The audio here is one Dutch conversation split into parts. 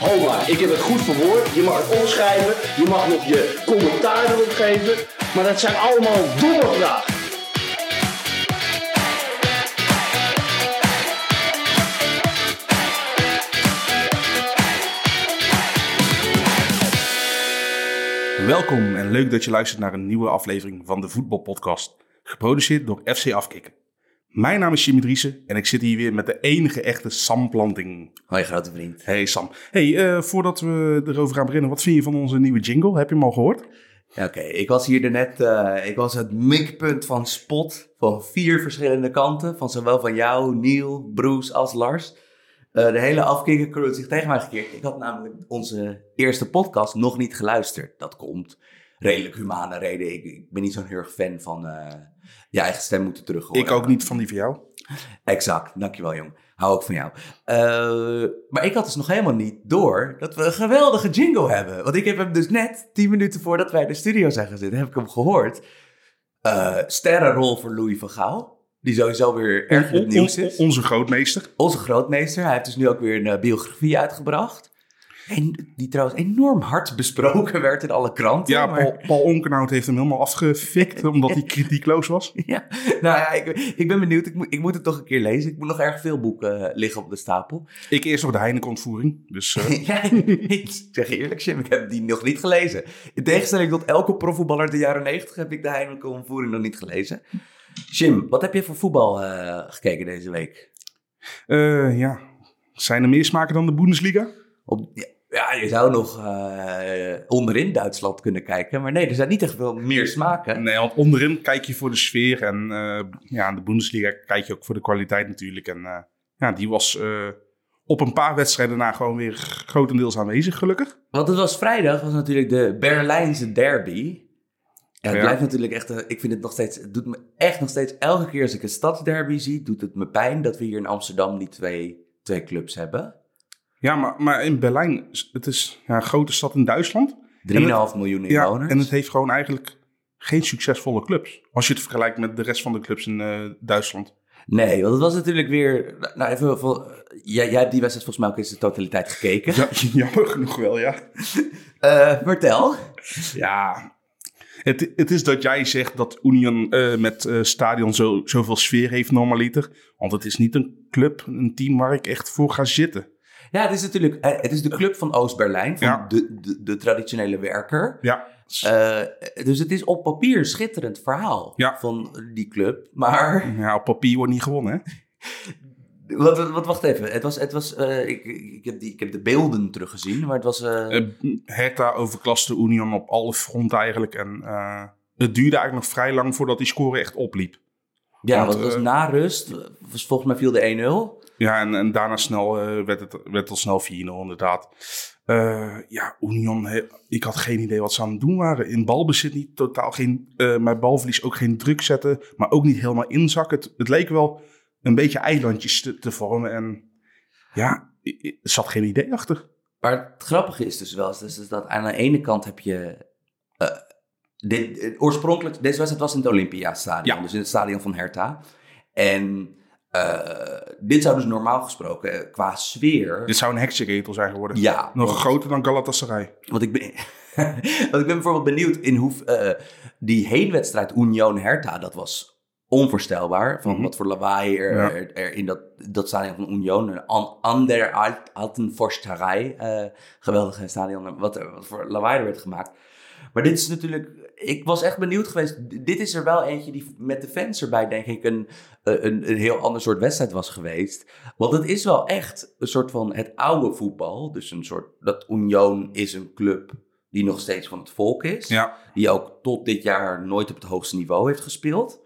Ho maar, ik heb het goed verwoord. Je mag het opschrijven, je mag nog je commentaar erop geven. Maar dat zijn allemaal domme vragen. Welkom en leuk dat je luistert naar een nieuwe aflevering van de Voetbalpodcast. Geproduceerd door FC Afkikken. Mijn naam is Jimmy Driessen en ik zit hier weer met de enige echte Sam Planting. Hoi grote vriend. Hey Sam. Hey, eh, voordat we erover gaan beginnen, wat vind je van onze nieuwe jingle? Heb je hem al gehoord? Ja, Oké, ik was hier net, eh, ik was het mikpunt van spot van vier verschillende kanten. Van zowel van jou, Neil, Bruce als Lars. Eh, de hele afkikken crew had zich tegen mij gekeerd. Ik had namelijk onze eerste podcast nog niet geluisterd. Dat komt redelijk humane reden. Ik, ik ben niet zo'n heel erg fan van je eigen stem moeten terug horen. Ik ook niet van die van jou. Exact, dankjewel jong. Hou ook van jou. Eh, maar ik had dus nog helemaal niet door dat we een geweldige jingle hebben. Want ik heb hem dus net, tien minuten voordat wij in de studio zijn gaan zitten, heb ik hem gehoord. Eh sterrenrol voor Louis van Gaal. Die sowieso weer erg On- nieuws is. onze grootmeester. Onze grootmeester. Hij heeft dus nu ook weer een eh, biografie uitgebracht. En die trouwens enorm hard besproken werd in alle kranten. Ja, maar- Paul, Paul Onkenhout heeft hem helemaal afgefikt omdat hij kritiekloos was. Ja, nou ja, ik, ik ben benieuwd. Ik moet, ik moet het toch een keer lezen. Ik moet nog erg veel boeken eh, liggen op de stapel. Ik eerst nog de Heineken-ontvoering. Dus eh, ja, ik zeg je eerlijk, Jim, ik heb die nog niet gelezen. In tegenstelling tot elke profvoetballer uit de jaren 90 heb ik de Heineken-ontvoering nog niet gelezen. Jim, wat heb je voor voetbal eh, gekeken deze week? ja, zijn er meer smaken dan de Bundesliga? Op, ja, ja, je zou nog eh, onderin Duitsland kunnen kijken. Maar nee, er zijn niet echt veel meer smaken. Nee, want onderin kijk je voor de sfeer. En eh, ja, in de Bundesliga kijk je ook voor de kwaliteit natuurlijk. En eh, ja, die was op een paar wedstrijden na gewoon weer grotendeels aanwezig, gelukkig. Want het was vrijdag, was natuurlijk de Berlijnse derby. Ja, het Ja. blijft natuurlijk echt, ik vind het nog steeds, het doet me echt nog steeds, elke keer als ik een stadsderby zie, doet het me pijn dat we hier in Amsterdam die twee, twee clubs hebben. Ja, maar, maar in Berlijn, het is ja, een grote stad in Duitsland. 3,5 miljoen Ja, inwoners. en het heeft gewoon eigenlijk geen succesvolle clubs. Als je het vergelijkt met de rest van de clubs in eh, Duitsland. Nee, want het was natuurlijk weer, nou even, voor, jij, jij hebt die wedstrijd volgens mij ook in zijn totaliteit gekeken. Ja, jammer genoeg wel, ja. Eh, vertel. Ja, het, het is dat jij zegt dat Union eh, met stadion zo, zoveel sfeer heeft normaliter. Want het is niet een club, een team waar ik echt voor ga zitten. Ja, het is natuurlijk, eh, het is de club van Oost-Berlijn, van Ja. de, de, de traditionele werker. Ja, Eh, dus het is op papier een schitterend verhaal Ja. van die club. Maar ja op papier wordt niet gewonnen, hè? Wat, wat, wat- wacht even. Het was, het was, eh, ik, ik, heb die, ik heb de beelden teruggezien, maar het was... Eh, Hertha overklaste Union op alle fronten eigenlijk. En het duurde eigenlijk nog vrij lang voordat die score echt opliep. ja, want, het was na rust. Volgens mij viel de 1-0. Ja, en, en daarna snel, eh, werd, het, werd het al snel 4-0 inderdaad. Eh, ja, Union, he- ik had geen idee wat ze aan het doen waren. In balbezit niet, totaal geen, eh met balverlies ook geen druk zetten, maar ook niet helemaal inzakken. Het, het leek wel een beetje eilandjes te, te vormen en ja, er zat geen idee achter. Maar het grappige is dus wel, is dus dat aan de ene kant heb je... dit, oorspronkelijk, deze wedstrijd was in het Olympiastadion, Ja. dus in het stadion van Hertha. En eh, dit zou dus normaal gesproken eh, qua sfeer... Dit zou een heksenketel zijn geworden. ja, Nog groter dan Galatasaray. Want ik ben, want ik ben bijvoorbeeld benieuwd in hoe eh, die heenwedstrijd Union Hertha, dat was onvoorstelbaar. Van Mhm. wat voor lawaai er, Ja. er, er in dat, dat stadion van Union, een an, ander Alt, Altenforsterij, eh geweldige stadion, wat, wat voor lawaai er werd gemaakt. Maar dit is natuurlijk, ik was echt benieuwd geweest. Dit is er wel eentje die met de fans erbij, denk ik, een, eh, een, een heel ander soort wedstrijd was geweest. Want het is wel echt een soort van het oude voetbal. Dus een soort, dat Union is een club die nog steeds van het volk is. Ja, Die ook tot dit jaar nooit op het hoogste niveau heeft gespeeld.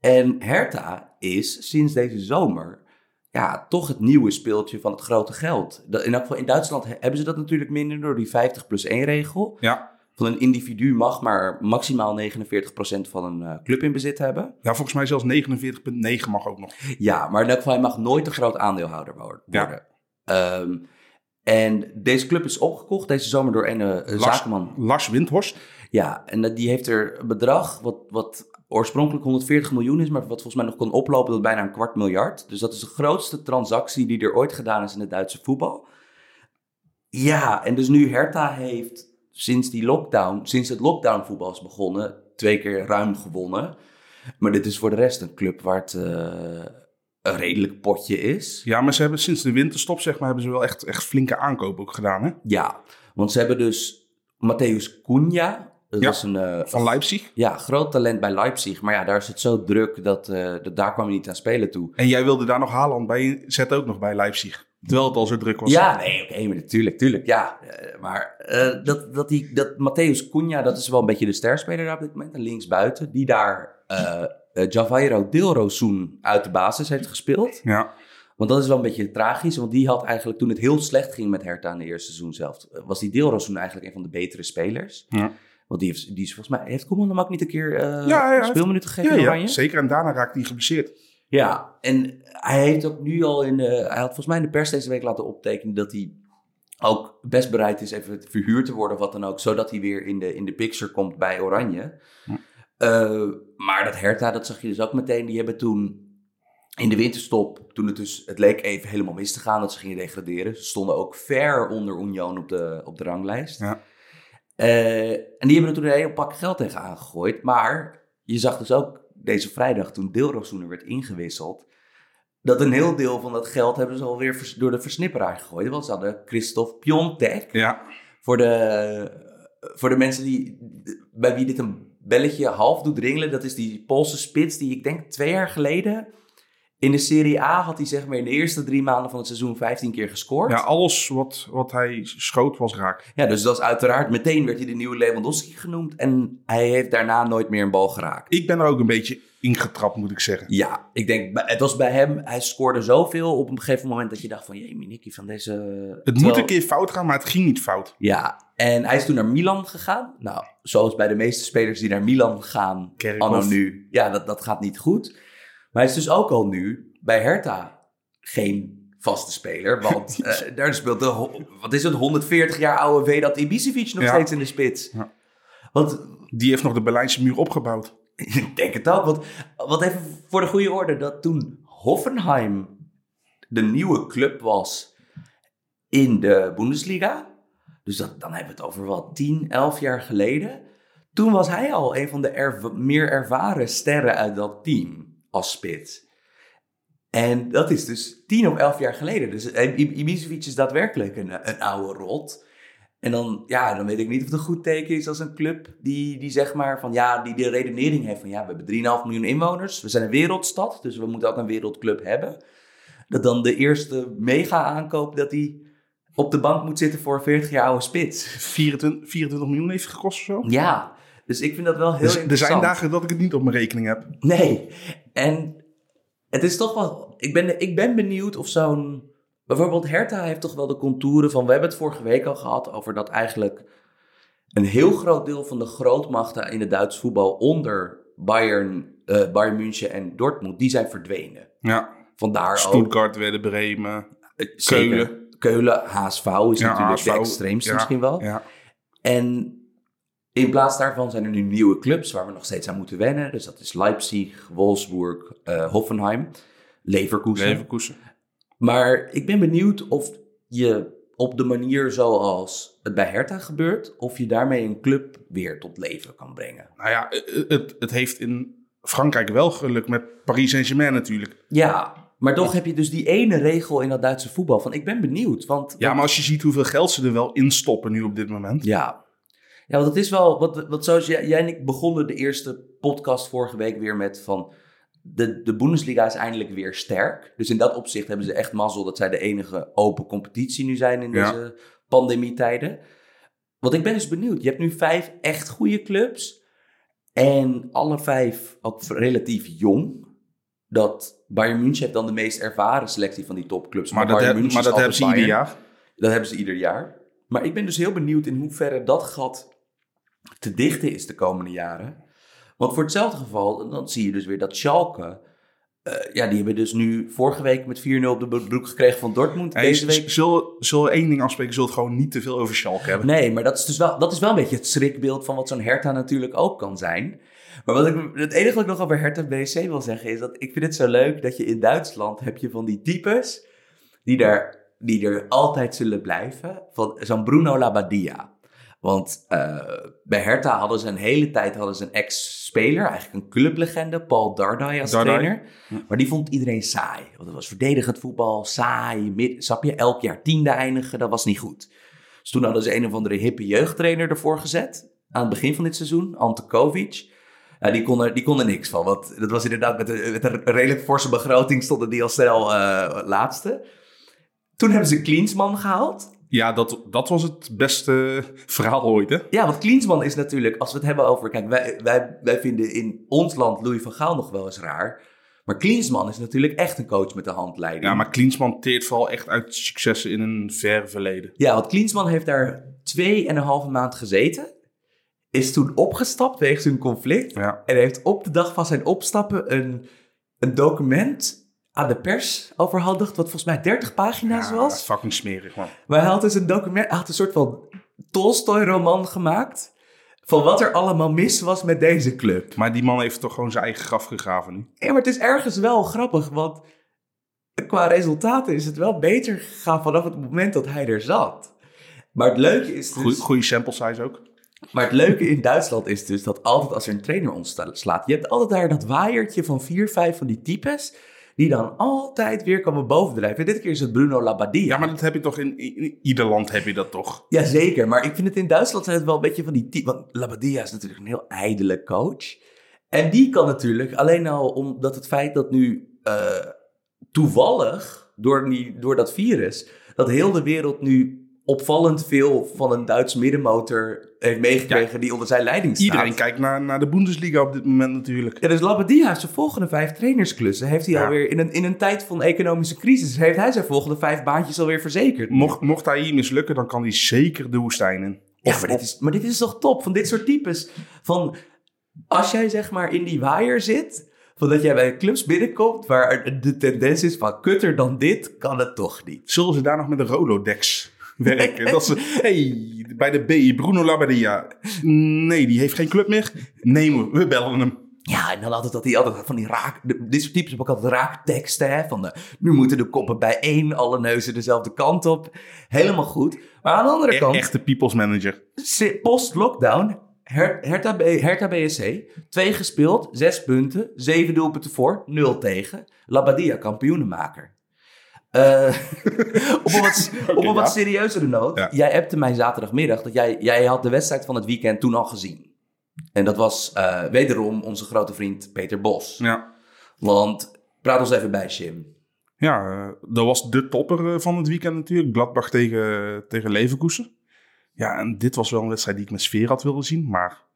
En Hertha is sinds deze zomer ja, toch het nieuwe speeltje van het grote geld. In, elk geval in Duitsland he- hebben ze dat natuurlijk minder door die 50 plus 1 regel. ja. Van een individu mag maar maximaal 49% van een eh, club in bezit hebben. ja, volgens mij zelfs 49,9 mag ook nog. Ja, maar in elk geval hij mag nooit een groot aandeelhouder wo- Ja. worden. Ehm, en deze club is opgekocht deze zomer door een eh, Lars, zakenman. Lars Windhorst. Ja, en die heeft er een bedrag wat, wat oorspronkelijk 140 miljoen is, maar wat volgens mij nog kon oplopen tot bijna een kwart miljard. Dus dat is de grootste transactie die er ooit gedaan is in het Duitse voetbal. Ja, en dus nu Hertha heeft sinds die lockdown, sinds het lockdownvoetbal is begonnen, twee keer ruim gewonnen. Maar dit is voor de rest een club waar het eh, een redelijk potje is. Ja, maar ze hebben sinds de winterstop, zeg maar, hebben ze wel echt, echt flinke aankopen ook gedaan, hè? Ja, want ze hebben dus Matthäus Cunha. Dat Ja, was een, eh, Van Leipzig. Ja, groot talent bij Leipzig. Maar ja, daar is het zo druk dat, eh, dat daar kwam hij niet aan spelen toe. En jij wilde daar nog Haaland bij zetten, ook nog bij Leipzig. Terwijl het al zo druk was. Ja, nee, oké, maar natuurlijk, tuurlijk, ja. Eh, maar dat, dat, die, dat Matthäus Cunha, dat is wel een beetje de sterspeler daar op dit moment. Een linksbuiten, die daar Javairo Dilrosun uit de basis heeft gespeeld. Ja. Want dat is wel een beetje tragisch, want die had eigenlijk toen het heel slecht ging met Hertha in de eerste seizoen zelf, was die Dilrosun eigenlijk een van de betere spelers. Ja. Want die, heeft, die is volgens mij, heeft Koeman hem ook niet een keer Ja, ja, speelminuten gegeven Ja, Oranje? zeker. En daarna raakte hij geblesseerd. Ja, en hij heeft ook nu al in de. Hij had volgens mij in de pers deze week laten optekenen dat hij ook best bereid is even verhuurd te worden, of wat dan ook, zodat hij weer in de, in de picture komt bij Oranje. Ja. Eh, maar dat Hertha, dat zag je dus ook meteen. Die hebben toen in de winterstop, toen het dus, het leek even helemaal mis te gaan dat ze gingen degraderen. Ze stonden ook ver onder Union op de, op de ranglijst. Ja. Eh, en die hebben er toen een heel pak geld tegen aangegooid. Maar je zag dus ook deze vrijdag, toen Deelrozoener werd ingewisseld, dat een heel deel van dat geld hebben ze alweer door de versnipperaar gegooid. Want ze hadden Christophe Piontek. Ja. Voor de, voor de mensen die, bij wie dit een belletje half doet ringelen, dat is die Poolse spits die ik denk twee jaar geleden in de Serie A had hij zeg maar in de eerste drie maanden van het seizoen 15 keer gescoord. ja, alles wat, wat hij schoot was raak. Ja, dus dat is uiteraard meteen werd hij de nieuwe Lewandowski genoemd en hij heeft daarna nooit meer een bal geraakt. Ik ben er ook een beetje ingetrapt, moet ik zeggen. Ja, ik denk, het was bij hem, hij scoorde zoveel op een gegeven moment dat je dacht van, jee, Minikkie van deze... Het terwijl- moet een keer fout gaan, maar het ging niet fout. Ja, en hij is toen naar Milan gegaan. Nou, zoals bij de meeste spelers die naar Milan gaan, Kerkhoff. anno nu. Ja, dat, dat gaat niet goed. Maar hij is dus ook al nu bij Hertha geen vaste speler. Want eh, daar speelt de, wat is het, 140 jaar oude Vedat Ibisevic nog Ja. steeds in de spits. Ja. Want Die heeft nog de Berlijnse muur opgebouwd. ik denk het ook. Want wat even voor de goede orde, dat toen Hoffenheim de nieuwe club was in de Bundesliga. Dus dat, dan hebben we het over wat, 10, 11 jaar geleden. Toen was hij al een van de meer ervaren sterren uit dat team als spits. En dat is dus 10 of 11 jaar geleden. Dus Ibisevic is daadwerkelijk een, een oude rot. En dan, ja, dan weet ik niet of het een goed teken is als een club die, die zeg maar van ja, die de redenering heeft van ja, we hebben 3,5 miljoen inwoners. We zijn een wereldstad, dus we moeten ook een wereldclub hebben. Dat dan de eerste mega aankoop dat die op de bank moet zitten voor een 40 jaar oude spits. 24, 24 miljoen heeft gekost of zo. Ja, dus ik vind dat wel heel Dus er interessant. zijn dagen dat ik het niet op mijn rekening heb. Nee, en het is toch wel... Ik ben, ik ben benieuwd of zo'n... Bijvoorbeeld Hertha heeft toch wel de contouren van... We hebben het vorige week al gehad over dat eigenlijk... een heel groot deel van de grootmachten in het Duits voetbal... onder Bayern, eh, Bayern München en Dortmund, die zijn verdwenen. Ja. Vandaar ook... Stuttgart, Werder Bremen. eh, Keulen. Keulen, HSV is Ja, natuurlijk HSV, de extreemste ja, misschien wel. Ja. En in plaats daarvan zijn er nu nieuwe clubs waar we nog steeds aan moeten wennen. Dus dat is Leipzig, Wolfsburg, eh, Hoffenheim, Leverkusen. Leverkusen. Maar ik ben benieuwd of je op de manier zoals het bij Hertha gebeurt, of je daarmee een club weer tot leven kan brengen. Nou ja, het, het, het heeft in Frankrijk wel gelukt met Paris Saint-Germain natuurlijk. Ja, maar toch heb je dus die ene regel in dat Duitse voetbal. Van ik ben benieuwd. Want, Ja, maar als je ziet hoeveel geld ze er wel in stoppen nu op dit moment. Ja. Ja, want het is wel, wat, wat zoals jij, jij en ik begonnen de eerste podcast vorige week weer met van, de, de Bundesliga is eindelijk weer sterk. Dus in dat opzicht hebben ze echt mazzel dat zij de enige open competitie nu zijn in Ja. deze pandemietijden. Want ik ben dus benieuwd. Je hebt nu vijf echt goede clubs en alle vijf ook relatief jong. Dat Bayern München heeft dan de meest ervaren selectie van die topclubs. Maar dat, heb- maar dat hebben ze ieder jaar. Dat hebben ze ieder jaar. Maar ik ben dus heel benieuwd in hoeverre dat gat te dichten is de komende jaren. Want voor hetzelfde geval, dan zie je dus weer dat Schalke... eh, ja, die hebben dus nu vorige week met 4-0 op de broek gekregen van Dortmund. Hey, Deze week... Zullen, we één ding afspreken? Zullen het gewoon niet te veel over Schalke hebben? Nee, maar dat is dus wel, dat is wel een beetje het schrikbeeld van wat zo'n Hertha natuurlijk ook kan zijn. Maar wat ik, het enige wat ik nog over Hertha BSC wil zeggen is dat ik vind het zo leuk dat je in Duitsland heb je van die types die er, die er altijd zullen blijven. Van zo'n Bruno Labbadia. Want eh, bij Hertha hadden ze een hele tijd hadden ze een ex-speler, eigenlijk een clublegende, Paul Dardai als Dardai. trainer. Maar die vond iedereen saai. Want het was verdedigend voetbal, saai, mid, snap je? Elk jaar tiende eindigen, dat was niet goed. Dus toen hadden ze een of andere hippe jeugdtrainer ervoor gezet. Aan het begin van dit seizoen, Ante Kovic. Ja, die, kon er, die kon er niks van. Want dat was inderdaad met een, met een redelijk forse begroting stonden die al snel eh, laatste. Toen hebben ze Klinsman gehaald. Ja, dat, dat was het beste verhaal ooit, hè? Ja, want Klinsman is natuurlijk, als we het hebben over... Kijk, wij, wij, wij vinden in ons land Louis van Gaal nog wel eens raar. Maar Klinsman is natuurlijk echt een coach met de handleiding. Ja, maar Klinsman teert vooral echt uit successen in een ver verleden. Ja, want Klinsman heeft daar twee en een halve maand gezeten. Is toen opgestapt wegens een conflict. Ja. En heeft op de dag van zijn opstappen een, een document aan de pers overhandigd. Wat volgens mij 30 pagina's Ja, was. fucking smerig, man. Maar hij had dus een document, hij had een soort van Tolstoy-roman gemaakt. Van wat er allemaal mis was met deze club. Maar die man heeft toch gewoon zijn eigen graf gegraven nu. Ja, maar het is ergens wel grappig, want qua resultaten is het wel beter gegaan vanaf het moment dat hij er zat. Maar het leuke is dus... Goeie sample size ook. Maar het leuke in Duitsland is dus dat altijd als er een trainer ontslaat, je hebt altijd daar dat waaiertje van vier, vijf van die types, die dan altijd weer komen bovendrijven. En dit keer is het Bruno Labbadia. Ja, maar dat heb je toch in, in ieder land heb je dat toch? Jazeker, maar ik vind het in Duitsland zijn het wel een beetje van die. Want Labbadia is natuurlijk een heel ijdele coach. En die kan natuurlijk, alleen al omdat het feit dat nu eh, toevallig, door, die, door dat virus, dat heel de wereld nu opvallend veel van een Duits middenmotor heeft meegekregen die onder zijn leiding staat. Iedereen kijkt naar, naar de Bundesliga op dit moment natuurlijk. Ja, dus Labbadia heeft zijn volgende vijf trainersklussen. Heeft hij Ja. alweer in een, in een tijd van economische crisis, heeft hij zijn volgende vijf baantjes alweer verzekerd. Mocht, mocht hij hier mislukken, dan kan hij zeker de woestijn in. Ja, maar dit, is, maar dit is toch top van dit soort types. Van als jij zeg maar in die waaier zit, van dat jij bij clubs binnenkomt waar de tendens is van kutter dan dit, kan het toch niet. Zullen ze daar nog met een Rolodex werken? dat ze, hey, bij de B, Bruno Labbadia. Nee, die heeft geen club meer. Nee, we we bellen hem. Ja, en dan altijd dat hij altijd van die raak... dit soort types hebben ook altijd raakteksten, hè. Van de, nu moeten de koppen bijeen, alle neuzen dezelfde kant op. Helemaal goed. Maar aan de andere E- kant... echte people's manager. Post-lockdown, Her Hertha, B- Hertha BSC, twee gespeeld, zes punten, zeven doelpunten voor, nul tegen. Labadia kampioenenmaker. Eh, op een wat, op een wat ja. serieuzere noot. Ja. Jij appte mij zaterdagmiddag dat jij, jij had de wedstrijd van het weekend toen al gezien. En dat was eh, wederom onze grote vriend Peter Bos. Ja, Want, praat ons even bij, Jim. ja eh, dat was de topper eh, van het weekend natuurlijk. Gladbach tegen, tegen Leverkusen. Ja, en dit was wel een wedstrijd die ik met sfeer had willen zien. Maar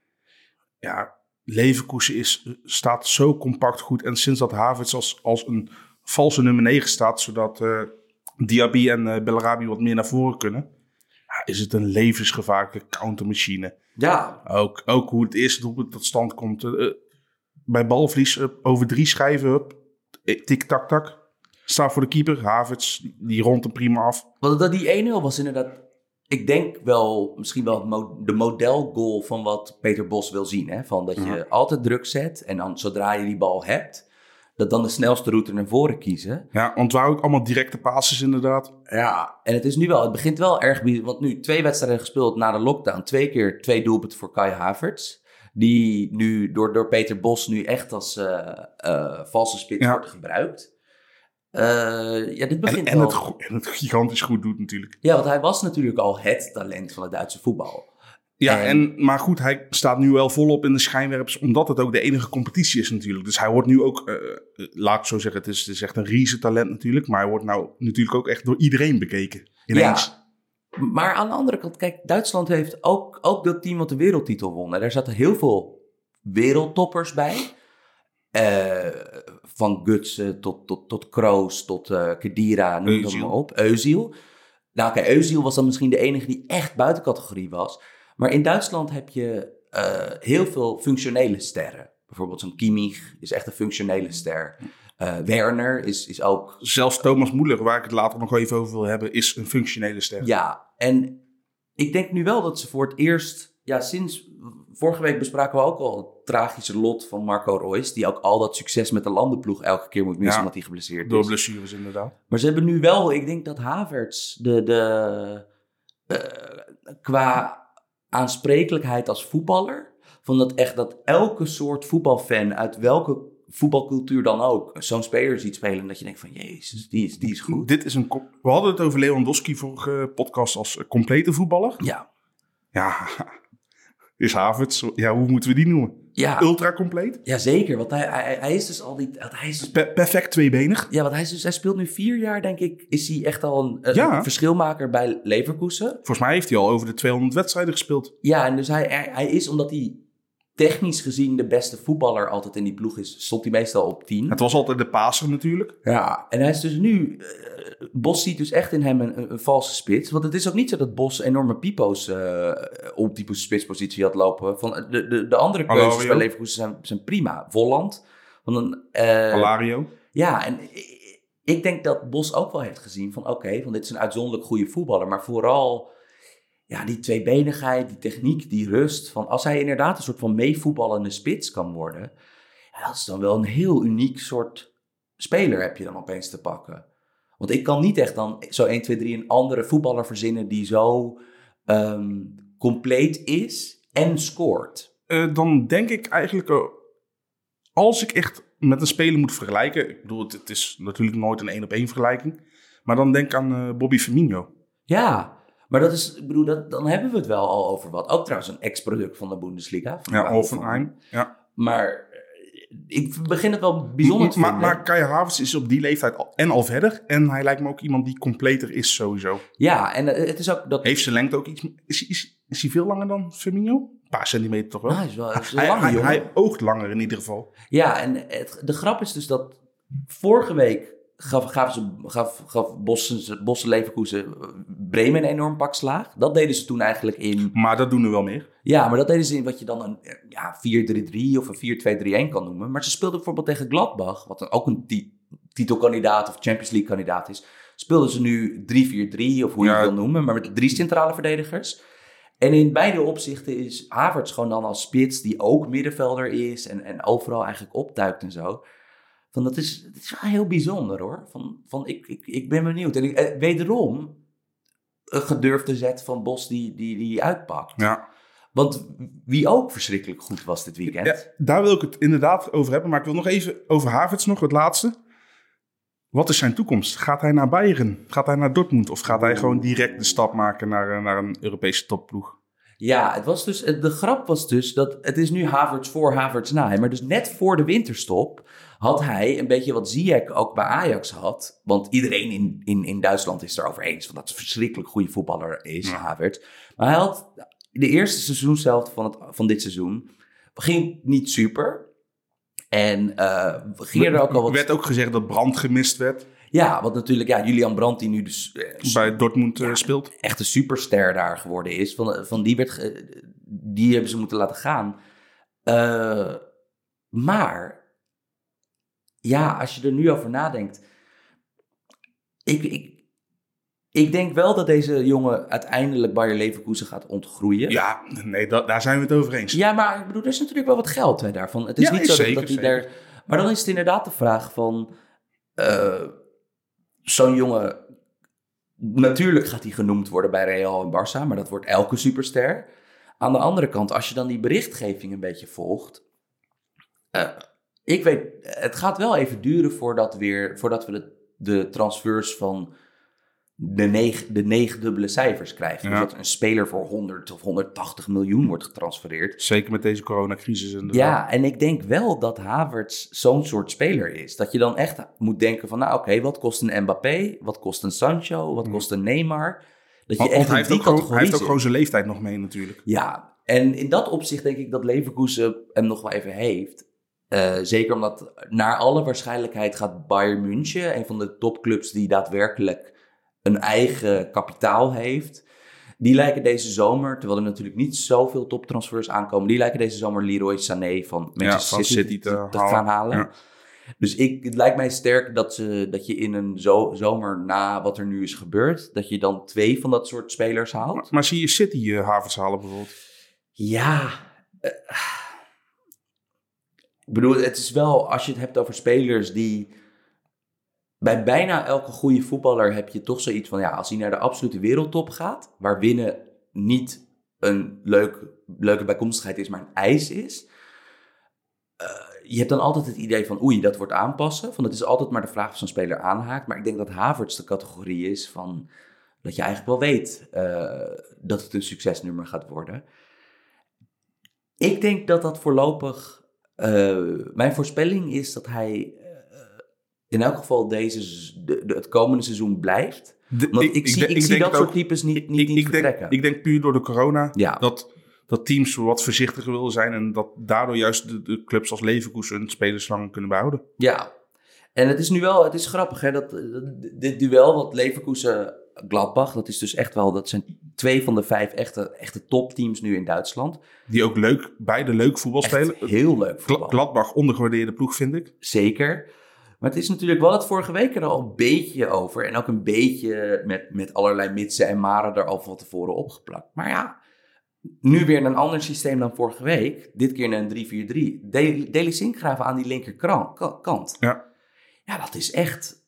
ja, Leverkusen is, staat zo compact goed. En sinds dat Havertz als, als een valse nummer 9 staat, zodat eh Diaby en eh Bellarabi wat meer naar voren kunnen, ja, is het een levensgevaarlijke countermachine. Ja, Ook, ook hoe het eerste doelpunt tot stand komt. eh, bij balverlies eh, over drie schijven, hup, eh, tik-tak-tak. Staat voor de keeper, Havertz, die rondt hem prima af. Want dat die 1-0 was inderdaad, ik denk wel misschien wel mo- de modelgoal van wat Peter Bos wil zien. Hè? Van dat je Mhm. altijd druk zet en dan zodra je die bal hebt, dat dan de snelste route naar voren kiezen. Ja, waren ook allemaal directe passes inderdaad. Ja. En het is nu wel, het begint wel erg, want nu twee wedstrijden gespeeld na de lockdown. Twee keer twee doelpunten voor Kai Havertz. Die nu door, door Peter Bos nu echt als eh, eh, valse spits Ja. wordt gebruikt. Eh, ja, dit begint En, het, en het gigantisch goed doet natuurlijk. Ja, want hij was natuurlijk al het talent van het Duitse voetbal. Ja, En- en, maar goed, hij staat nu wel volop in de schijnwerpers, omdat het ook de enige competitie is natuurlijk. Dus hij wordt nu ook, eh, eh, laat ik zo zeggen, het is, het is echt een riese talent natuurlijk. Maar hij wordt nou natuurlijk ook echt door iedereen bekeken. Ineens. Ja. Maar aan de andere kant, kijk, Duitsland heeft ook, ook dat team wat de wereldtitel won. En daar zaten heel veel wereldtoppers bij. Eh, van Gutsen tot, tot, tot Kroos, tot eh Kedira, noem dat maar op. Eusiel. Nou oké, Eusiel was dan misschien de enige die echt buiten categorie was. Maar in Duitsland heb je eh, heel veel functionele sterren. Bijvoorbeeld zo'n Kimmich is echt een functionele ster. Eh, Werner is, is ook Zelfs Thomas Moeller, waar ik het later nog even over wil hebben, is een functionele ster. Ja, en ik denk nu wel dat ze voor het eerst, ja, sinds vorige week bespraken we ook al het tragische lot van Marco Reus, die ook al dat succes met de landenploeg elke keer moet missen Ja, omdat hij geblesseerd Door is. blessures inderdaad. Maar ze hebben nu wel, ik denk dat Havertz de, de, eh, qua aansprekelijkheid als voetballer, van dat echt dat elke soort voetbalfan uit welke voetbalcultuur dan ook zo'n speler ziet spelen, dat je denkt van jezus, die is, die is goed. Dit is een We hadden het over Lewandowski vorige podcast als eh, complete voetballer. Ja, Ja, is Havertz, ja, hoe moeten we die noemen? Ja, Ultra compleet? ja zeker, want hij, hij, hij is dus al die, hij is dus Per- perfect tweebenig. Ja, want hij, is dus, hij speelt nu vier jaar, denk ik. Is hij echt al een, een Ja. verschilmaker bij Leverkusen? Volgens mij heeft hij al over de 200 wedstrijden gespeeld. Ja, en dus hij, hij, hij is, omdat hij technisch gezien de beste voetballer altijd in die ploeg is, stond hij meestal op 10. Het was altijd de Paser natuurlijk. Ja, en hij is dus nu... eh, Bos ziet dus echt in hem een, een, valse spits. Want het is ook niet zo dat Bos enorme pipo's eh, op die spitspositie had lopen. Van, eh, de, de, de andere keuzes bij. Leverkusen zijn, zijn prima. Volland. Want een, Alario. Ja, en ik denk dat Bos ook wel heeft gezien van oké, van dit is een uitzonderlijk goede voetballer. Maar vooral ja, die tweebenigheid, die techniek, die rust. Van als hij inderdaad een soort van meevoetballende spits kan worden. Ja, dat is dan wel een heel uniek soort speler heb je dan opeens te pakken. Want ik kan niet echt dan zo 1, 2, 3 een andere voetballer verzinnen die zo ehm, compleet is en scoort. Eh, dan denk ik eigenlijk, eh, als ik echt met een speler moet vergelijken. Ik bedoel, het, het is natuurlijk nooit een één op één vergelijking. Maar dan denk ik aan eh, Bobby Firmino. Ja, maar dat is, ik bedoel, dat, dan hebben we het wel al over wat. Ook trouwens een ex-product van de Bundesliga. van Ja. Hoffenheim. Ja. Maar eh, ik begin het wel bijzonder te maar, vinden. maar Kai Havertz is op die leeftijd al, en al verder. En hij lijkt me ook iemand die completer is sowieso. Ja, en eh, het is ook dat... Heeft zijn lengte ook iets... Is, hij- is, is hij veel langer dan Firmino? Een paar centimeter toch wel? Ah, hij is wel hij is een hij, oogt langer in ieder geval. Ja, en het, de grap is dus dat vorige week gaf, gaf, ze, gaf, gaf Bossen, Bossen Leverkusen eh, Bremen een enorm pak slaag. Dat deden ze toen eigenlijk in... Maar dat doen er wel meer. Ja, maar dat deden ze in wat je dan een eh, ja, 4-3-3 of een 4-2-3-1 kan noemen. Maar ze speelden bijvoorbeeld tegen Gladbach, wat dan ook een ti- titelkandidaat of Champions League kandidaat is. Speelden ze nu 3-4-3 of hoe je het wil noemen, maar met drie centrale verdedigers. En in beide opzichten is Havertz gewoon dan als spits, die ook middenvelder is en, en overal eigenlijk opduikt en zo. Van dat, is, dat is wel heel bijzonder hoor. Van, van ik, ik, ik ben benieuwd. En ik, eh, wederom een gedurfde zet van Bos die, die, die uitpakt. Ja. Want wie ook verschrikkelijk goed was dit weekend. Ja, daar wil ik het inderdaad over hebben. Maar ik wil nog even over Havertz nog, het laatste. Wat is zijn toekomst? Gaat hij naar Bayern? Gaat hij naar Dortmund? Of gaat hij gewoon direct de stap maken naar, eh, naar een Europese topploeg? Ja, het was dus, de grap was dus dat het is nu Havertz voor Havertz na. Maar dus net voor de winterstop had hij een beetje wat Ziyech ook bij Ajax had. Want iedereen in, in, in Duitsland is erover eens van dat het een verschrikkelijk goede voetballer is, Ja. Havertz. Maar hij had de eerste seizoenshelft van, het, van dit seizoen ging niet super. En ging er ook al wat... werd ook gezegd dat Brand gemist werd. Ja, want natuurlijk, ja, Julian Brandt die nu dus eh, Bij Dortmund eh, speelt. echt een superster daar geworden is. Van, van die, werd, die hebben ze moeten laten gaan. Maar, ja, als je er nu over nadenkt. Ik, ik, ik denk wel dat deze jongen uiteindelijk Bayer Leverkusen gaat ontgroeien. Ja, nee, da- daar zijn we het over eens. Ja, maar ik bedoel, er is natuurlijk wel wat geld hè, daarvan. Het is Ja, niet zo dat- zeker, dat hij daar... Maar dan is het inderdaad de vraag van... eh, Zo'n jongen... Natuurlijk gaat hij genoemd worden bij Real en Barça, maar dat wordt elke superster. Aan de andere kant, als je dan die berichtgeving een beetje volgt. eh, ik weet, het gaat wel even duren voordat, weer, voordat we de, de transfers van de, negen, de negendubbele cijfers krijgen. Ja. Dus dat een speler voor 100 of 180 miljoen wordt getransfereerd. Zeker met deze coronacrisis. inderdaad. Ja, en ik denk wel dat Havertz zo'n soort speler is. Dat je dan echt moet denken van, nou oké, wat kost een Mbappé? Wat kost een Sancho? Wat kost een Neymar? Dat je Want, echt hij, in heeft ook gewoon, hij heeft ook gewoon zijn leeftijd nog mee natuurlijk. Ja, en in dat opzicht denk ik dat Leverkusen hem nog wel even heeft. Eh, zeker omdat naar alle waarschijnlijkheid gaat Bayern München, een van de topclubs die daadwerkelijk een eigen kapitaal heeft. Die lijken deze zomer, terwijl er natuurlijk niet zoveel toptransfers aankomen, die lijken deze zomer Leroy Sané van Manchester van City, te gaan halen. Ja. Dus ik, het lijkt mij sterk dat, ze, dat je in een zo, zomer na wat er nu is gebeurd, dat je dan twee van dat soort spelers haalt. Maar, maar zie je City uh, Havertz halen bijvoorbeeld? Ja. eh, ik bedoel, het is wel, als je het hebt over spelers die. Bij bijna elke goede voetballer heb je toch zoiets van, ja, als hij naar de absolute wereldtop gaat, waar winnen niet een leuk, leuke bijkomstigheid is, maar een eis is. eh, je hebt dan altijd het idee van, oei, dat wordt aanpassen. Van, het is altijd maar de vraag of zo'n speler aanhaakt. Maar ik denk dat Havertz de categorie is van, dat je eigenlijk wel weet eh, dat het een succesnummer gaat worden. Ik denk dat dat voorlopig. Eh, mijn voorspelling is dat hij eh, in elk geval deze, de, de- het komende seizoen blijft. De- ik, zie, denk- ik zie denk dat soort types niet, niet, ik, niet ik, denk, vertrekken. ik denk puur door de corona Ja. dat, dat teams wat voorzichtiger willen zijn en dat daardoor juist de, de clubs als Leverkusen hun spelers lang kunnen behouden. Ja, en het is nu wel, het is grappig hè, dat dit duel wat Leverkusen Gladbach, dat is dus echt wel, dat zijn twee van de vijf echte, echte topteams nu in Duitsland. Die ook leuk, beide leuk voetbal spelen. heel leuk voetbal. Gladbach ondergewaardeerde ploeg vind ik. Zeker. Maar het is natuurlijk wel het vorige week er al een beetje over. En ook een beetje met, met allerlei mitsen en maren er al van tevoren opgeplakt. Maar ja, nu weer een ander systeem dan vorige week. Dit keer een 3-4-3. De- Deli Sinkgraven aan die linkerkant. Ja. Ja, dat is echt...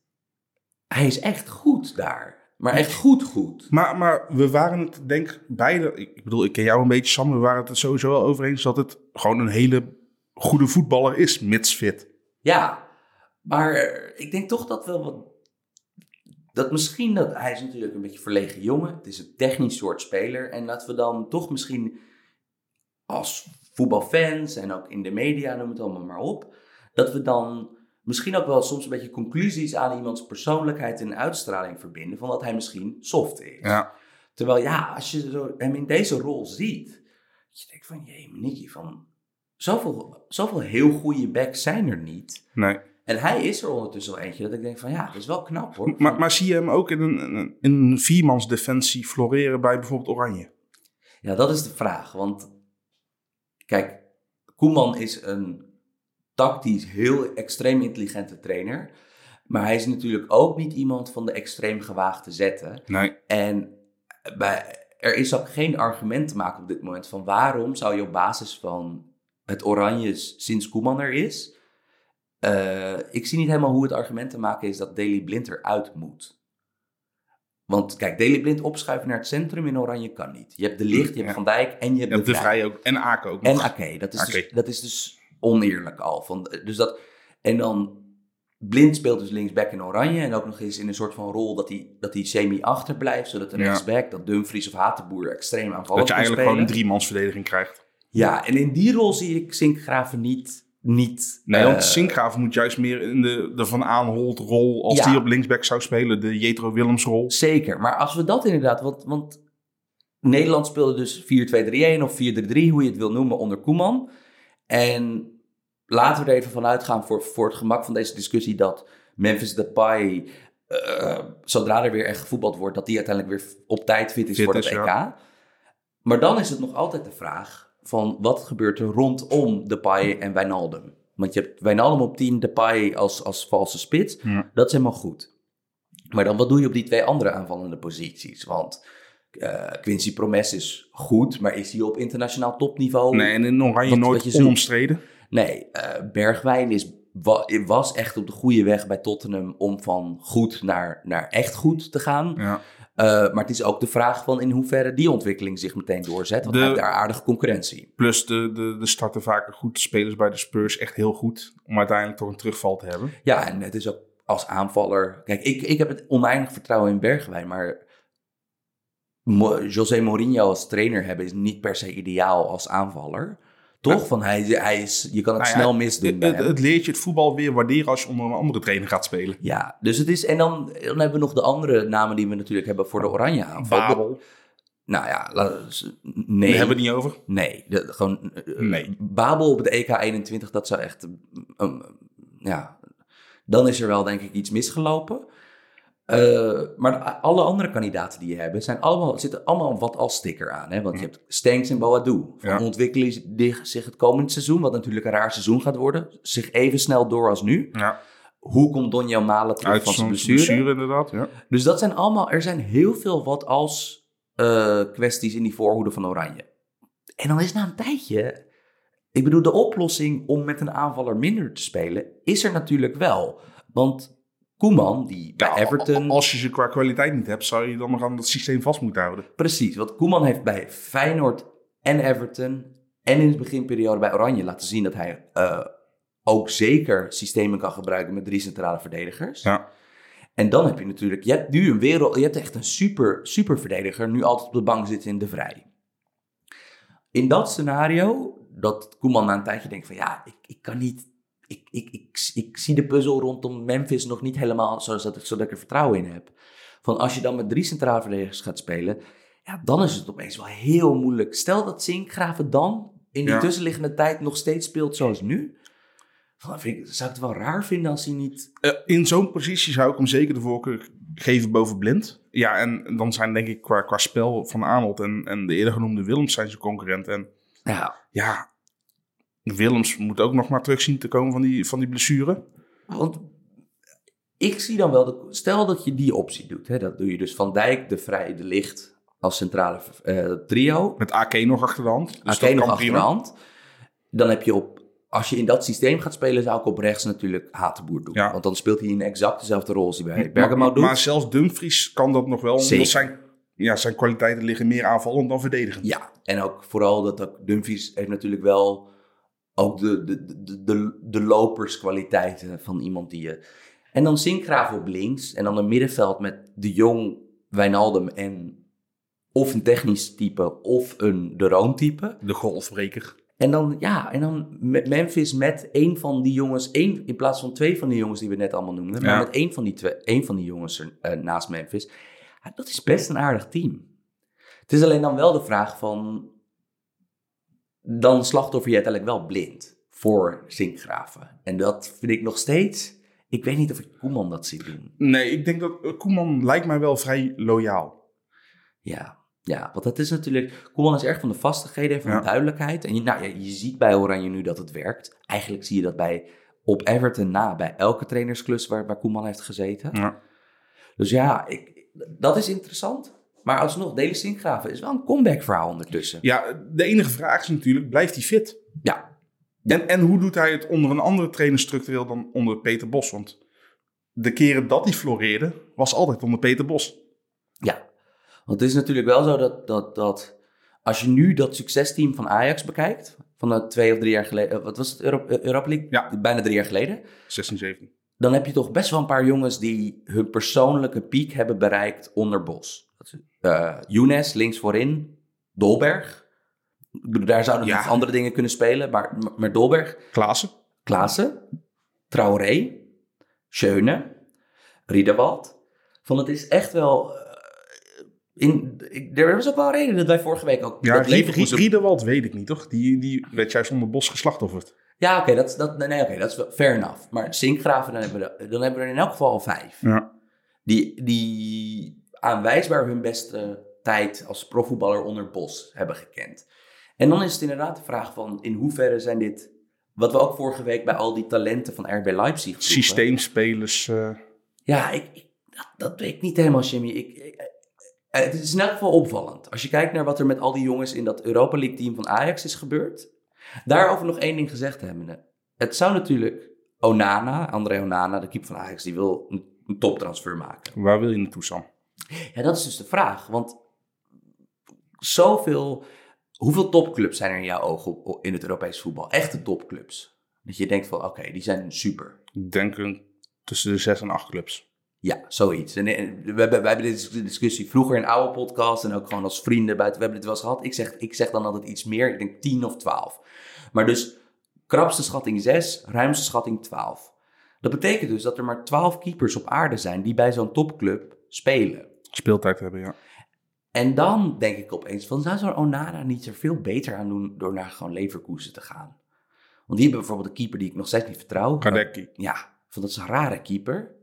Hij is echt goed daar. Maar echt goed goed. Maar, maar we waren het denk ik beide, ik bedoel ik ken jou een beetje Sam, we waren het er sowieso wel over eens dat het gewoon een hele goede voetballer is, mits fit. Ja, maar ik denk toch dat wel wat. Dat misschien dat hij is natuurlijk een beetje verlegen jongen. Het is een technisch soort speler. En dat we dan toch misschien als voetbalfans en ook in de media, noem het allemaal maar op. Dat we dan misschien ook wel soms een beetje conclusies aan iemands persoonlijkheid en uitstraling verbinden. Van dat hij misschien soft is. Ja. Terwijl ja, als je hem in deze rol ziet. Dat je denkt van, jee, Nicky, van zoveel, zoveel heel goede backs zijn er niet. Nee. En hij is er ondertussen wel eentje dat ik denk van ja, dat is wel knap hoor. Maar, maar zie je hem ook in een, een, in een viermans defensie floreren bij bijvoorbeeld Oranje? Ja, dat is de vraag. Want kijk, Koeman is een tactisch heel extreem intelligente trainer. Maar hij is natuurlijk ook niet iemand van de extreem gewaagde zetten. Nee. En bij, er is ook geen argument te maken op dit moment van waarom zou je op basis van het Oranjes sinds Koeman er is. eh, ik zie niet helemaal hoe het argument te maken is dat Daley Blind eruit moet. Want kijk, Daley Blind opschuiven naar het centrum in Oranje kan niet. Je hebt de Licht, je hebt Ja. Van Dijk en je hebt Je hebt de, Vrij. Ook. En Aken ook En nog. Ake. Dat, is dus, Ake. dat is dus oneerlijk al. Van, dus dat, en dan Blind speelt dus linksback in oranje. En ook nog eens in een soort van rol dat hij, dat hij semi achterblijft. Zodat de Ja. rechtsback, dat Dumfries of Hatenboer extreem aanvallend dat je eigenlijk spelen. gewoon een driemansverdediging krijgt. Ja, en in die rol zie ik Sinkgraven niet... niet Nee, eh, want Sinkgraven moet juist meer in de, de Van Aanholt rol als Ja. die op linksback zou spelen. De Jetro Willems rol. Zeker, maar als we dat inderdaad... Want, want Nederland speelde dus 4-2-3-1 of 4-3-3, hoe je het wil noemen, onder Koeman. En laten we er even van uitgaan voor, voor het gemak van deze discussie... dat Memphis Depay, eh, zodra er weer echt gevoetbald wordt... dat die uiteindelijk weer op tijd fit is Fit voor het EK. ja. Maar dan is het nog altijd de vraag van wat gebeurt er rondom Depay en Wijnaldum? Want je hebt Wijnaldum op 10, Depay als, als valse spits. Ja. Dat is helemaal goed. Maar dan wat doe je op die twee andere aanvallende posities? Want eh, Quincy Promes is goed, maar is hij op internationaal topniveau? Nee, en in Oranje Wat- nooit wat je zoekt. onomstreden. Nee, eh, Bergwijn is, wa- was echt op de goede weg bij Tottenham om van goed naar, naar echt goed te gaan. Ja. Eh, maar het is ook de vraag van in hoeverre die ontwikkeling zich meteen doorzet. Want De- hij heeft daar aardige concurrentie. Plus de, de, de starten vaker goed. Spelers bij de Spurs echt heel goed. Om uiteindelijk toch een terugval te hebben. Ja, en het is ook als aanvaller. Kijk, ik, ik heb het oneindig vertrouwen in Bergwijn, maar José Mourinho als trainer hebben is niet per se ideaal als aanvaller. Toch? Van hij, hij is, je kan het Nou ja, snel misdoen. Het, het leert je het voetbal weer waarderen als je onder een andere trainer gaat spelen. Ja, dus het is. En dan, dan hebben we nog de andere namen die we natuurlijk hebben voor de Oranje aanval. Babel, Nou ja, nee. daar hebben we het niet over. Nee, de- gewoon. eh, Nee. Babel op de EK 21, dat zou echt. eh, ja, dan is er wel denk ik iets misgelopen. Eh, maar alle andere kandidaten die je hebt, zijn allemaal, zitten allemaal wat als sticker aan. Hè? Want je hebt Stenks en Boadu. Van Ja. Ontwikkelen zich het komend seizoen, wat natuurlijk een raar seizoen gaat worden, zich even snel door als nu. Ja, Hoe komt Donjan Malen terug uit van zijn blessure? blessure inderdaad. Ja. Dus dat zijn allemaal, er zijn heel veel wat als eh, kwesties in die voorhoede van Oranje. En dan is na een tijdje, ik bedoel, de oplossing om met een aanvaller minder te spelen, is er natuurlijk wel. Want Koeman, die bij Ja, Everton, Als je ze qua kwaliteit niet hebt, zou je dan nog aan dat systeem vast moeten houden. precies, want Koeman heeft bij Feyenoord en Everton en in de beginperiode bij Oranje laten zien dat hij eh, ook zeker systemen kan gebruiken met drie centrale verdedigers. Ja. En dan heb je natuurlijk, je hebt nu een wereld, je hebt echt een super, super verdediger, nu altijd op de bank zitten in de vrij. In dat scenario, dat Koeman na een tijdje denkt van ja, ik, ik kan niet, ik, ik, ik, ik zie de puzzel rondom Memphis nog niet helemaal zoals dat, ik- zodat ik er vertrouwen in heb. Van als je dan met drie centrale verdedigers gaat spelen, ja, dan is het opeens wel heel moeilijk. Stel dat Zinkgraven dan in die Ja. tussenliggende tijd nog steeds speelt zoals nu. Dan vind ik, zou ik het wel raar vinden als hij niet Eh, in zo'n positie zou ik hem zeker de voorkeur geven boven Blind. Ja, en dan zijn denk ik qua, qua spel van Arnold en, en de eerder genoemde Willems zijn zijn concurrent. En Ja, ja, Willems moet ook nog maar terug zien te komen van die, van die blessure. want ik zie dan wel, de, stel dat je die optie doet. Hè, dat doe je dus Van Dijk, De Vrij, De Licht als centrale eh, trio. Met AK nog achter de hand. Dus dat nog achter de hand. Dan heb je op, als je in dat systeem gaat spelen, zou ik op rechts natuurlijk Hatenboer doen. Ja. Want dan speelt hij in exact dezelfde rol als hij bij Maar, Bergamo doet. maar zelfs Dumfries kan dat nog wel. Zeker. Omdat zijn, ja, zijn kwaliteiten liggen meer aanvallend dan verdedigend. Ja, en ook vooral dat ook Dumfries heeft natuurlijk wel ook de, de, de, de, de loperskwaliteiten van iemand die je... En dan Sinkgraaf op links en dan een middenveld met De Jong, Wijnaldum en of een technisch type of een de Roon type. De golfbreker. En dan, ja, en dan met Memphis met één van die jongens, één, in plaats van twee van die jongens die we net allemaal noemden, maar met één van die, twee, één van die jongens er, eh, naast Memphis. Ja, dat is best een aardig team. Het is alleen dan wel de vraag van, dan slachtoffer je uiteindelijk wel blind voor Zinkgraven. En dat vind ik nog steeds, ik weet niet of ik Koeman dat zie doen. Nee, ik denk dat eh, Koeman lijkt mij wel vrij loyaal. Ja, ja, want dat is natuurlijk. Koeman is erg van de vastigheden en van Ja. de duidelijkheid. En je, nou, ja, je ziet bij Oranje nu dat het werkt. Eigenlijk zie je dat bij op Everton na, bij elke trainersklus waar, waar Koeman heeft gezeten. Ja. Dus ja, ik, dat is interessant. Maar alsnog, Deli Sinkgraven is wel een comeback verhaal ondertussen. ja, de enige vraag is natuurlijk, blijft hij fit? Ja, En, en hoe doet hij het onder een andere trainer structureel dan onder Peter Bos? Want de keren dat hij floreerde, was altijd onder Peter Bos. ja. Want het is natuurlijk wel zo dat, dat, dat als je nu dat succesteam van Ajax bekijkt, van de twee of drie jaar geleden, eh, wat was het, eh, Europa League? Ja. Bijna drie jaar geleden. 16, 17. dan heb je toch best wel een paar jongens die hun persoonlijke piek hebben bereikt onder Bos. Eh, Younes links voorin, Dolberg. Daar zouden Ja. nog andere dingen kunnen spelen, maar, maar Dolberg, Klaassen? Klaassen, Traoré, Schöne, Riederwald. Van het is echt wel... eh, in, ik, er was ook wel een reden dat wij vorige week ook... Ja, dat Leverkusen- Riederwald weet ik niet, toch? Die, die werd juist onder Bos geslachtofferd. Ja, oké, dat, dat, nee, oké, dat is fair enough. Maar Sinkgraven, dan hebben, we, er- dan hebben we er in elk geval al vijf. Ja. die, die aanwijsbaar hun beste tijd als profvoetballer onder Bos hebben gekend. En dan is het inderdaad de vraag van in hoeverre zijn dit, wat we ook vorige week bij al die talenten van RB Leipzig vroegen. Systeemspelers. eh, Ja, ik, ik- dat, dat weet ik niet helemaal, Jimmy. Ik, eh, het is in elk geval opvallend. Als je kijkt naar wat er met al die jongens in dat Europa League team van Ajax is gebeurd. Daarover nog één ding gezegd hebben. Het zou natuurlijk Onana, André Onana, de keeper van Ajax, die wil een, een toptransfer maken. waar wil je naartoe, Sam? Ja, dat is dus de vraag. Want zoveel... Hoeveel topclubs zijn er in jouw ogen in het Europees voetbal? Echte topclubs. Dat je denkt van, oké, die zijn super. Ik denk tussen de zes en acht clubs. Ja, zoiets. En, we, hebben, we hebben deze discussie vroeger in oude podcasts en ook gewoon als vrienden buiten. We hebben dit wel eens gehad. Ik zeg, ik zeg dan altijd iets meer. Ik denk 10 of 12. Maar dus krapste schatting 6, ruimste schatting 12. Dat betekent dus dat er maar 12 keepers op aarde zijn die bij zo'n topclub spelen. Speeltijd hebben, ja. En dan denk ik opeens van, zou zo'n Onana niet er veel beter aan doen door naar gewoon Leverkusen te gaan? Want die hebben bijvoorbeeld een keeper die ik nog steeds niet vertrouw. Kadeki. Ja, van dat is een rare keeper.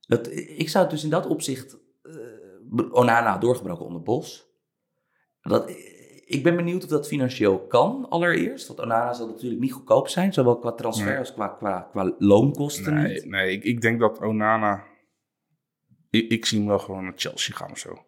Dat, ik zou dus in dat opzicht eh, Onana doorgebroken onder Bos. Dat, ik ben benieuwd of dat financieel kan, allereerst. Want Onana zal natuurlijk niet goedkoop zijn, zowel qua transfer Nee. als qua, qua, qua loonkosten Nee, niet. nee ik, ik denk dat Onana... Ik, ik zie hem wel gewoon naar Chelsea gaan of zo.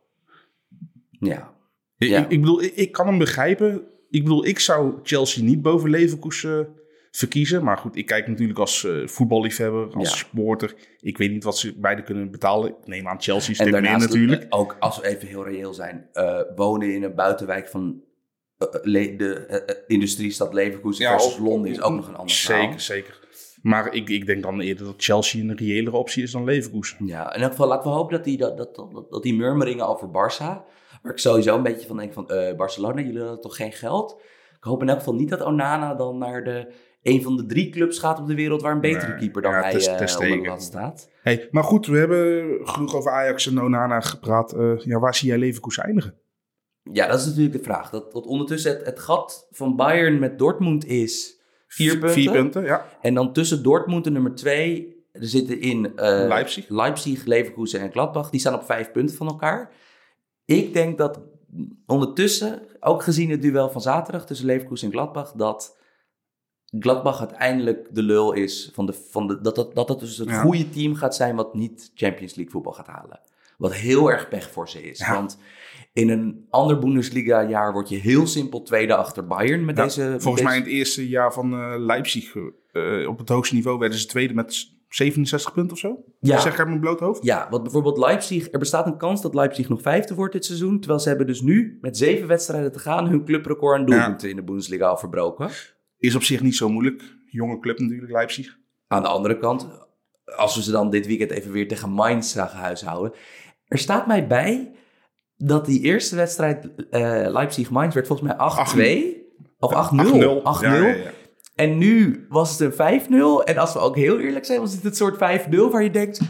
Ja. Ik, Ja. ik, ik bedoel, ik, kan hem begrijpen. Ik bedoel, ik zou Chelsea niet boven Leverkusen verkiezen. Maar goed, ik kijk natuurlijk als eh, voetballiefhebber, als Ja. supporter. Ik weet niet wat ze beide kunnen betalen. Ik neem aan Chelsea En stuk meer daarnaast natuurlijk. ook, als we even heel reëel zijn, eh, wonen in een buitenwijk van eh, de industriestad Leverkusen versus of- Londen is ook nog een ander verhaal. Zeker, zeker. Maar ik, ik denk dan eerder dat Chelsea een reëlere optie is dan Leverkusen. Ja, in elk geval laten we hopen dat die, dat, dat, dat, dat die murmeringen over Barça, waar ik sowieso een beetje van denk van eh, Barcelona, jullie hadden toch geen geld? Ik hoop in elk geval niet dat Onana dan naar de, een van de drie clubs gaat op de wereld waar een betere Nee, keeper dan ja, hij Ter- eh, onder staat. Hey, maar goed, we hebben genoeg over Ajax en Onana gepraat. Eh, ja, waar zie jij Leverkusen eindigen? Ja, dat is natuurlijk de vraag. Dat, dat ondertussen het, het gat van Bayern met Dortmund is vier punten. Vier punten, ja. En dan tussen Dortmund en nummer twee, er zitten in eh, Leipzig. Leipzig, Leverkusen en Gladbach. Die staan op vijf punten van elkaar. Ik denk dat ondertussen, ook gezien het duel van zaterdag tussen Leverkusen en Gladbach, dat Gladbach uiteindelijk de lul is van de, van de, dat, dat, dat het dus het Ja. goede team gaat zijn wat niet Champions League voetbal gaat halen. Wat heel erg pech voor ze is. Ja. Want in een ander Bundesliga jaar word je heel simpel tweede achter Bayern met Ja, deze... met Volgens mij in het eerste jaar van eh, Leipzig eh, op het hoogste niveau werden ze tweede met 67 punten of zo. Ja. Zeg ik uit mijn bloot hoofd? Ja, want bijvoorbeeld Leipzig, er bestaat een kans dat Leipzig nog vijfde wordt dit seizoen. Terwijl ze hebben dus nu met zeven wedstrijden te gaan hun clubrecord aan doelpunten in de Bundesliga al verbroken. Is op zich niet zo moeilijk. Jonge club natuurlijk, Leipzig. Aan de andere kant, als we ze dan dit weekend even weer tegen Mainz zagen huishouden. Er staat mij bij dat die eerste wedstrijd eh, Leipzig-Mainz werd volgens mij 8-2. Of 8-0. 8-0. 8-0. Ja, ja, ja. En nu was het een 5-0. En als we ook heel eerlijk zijn, was dit het soort 5-0 waar je denkt...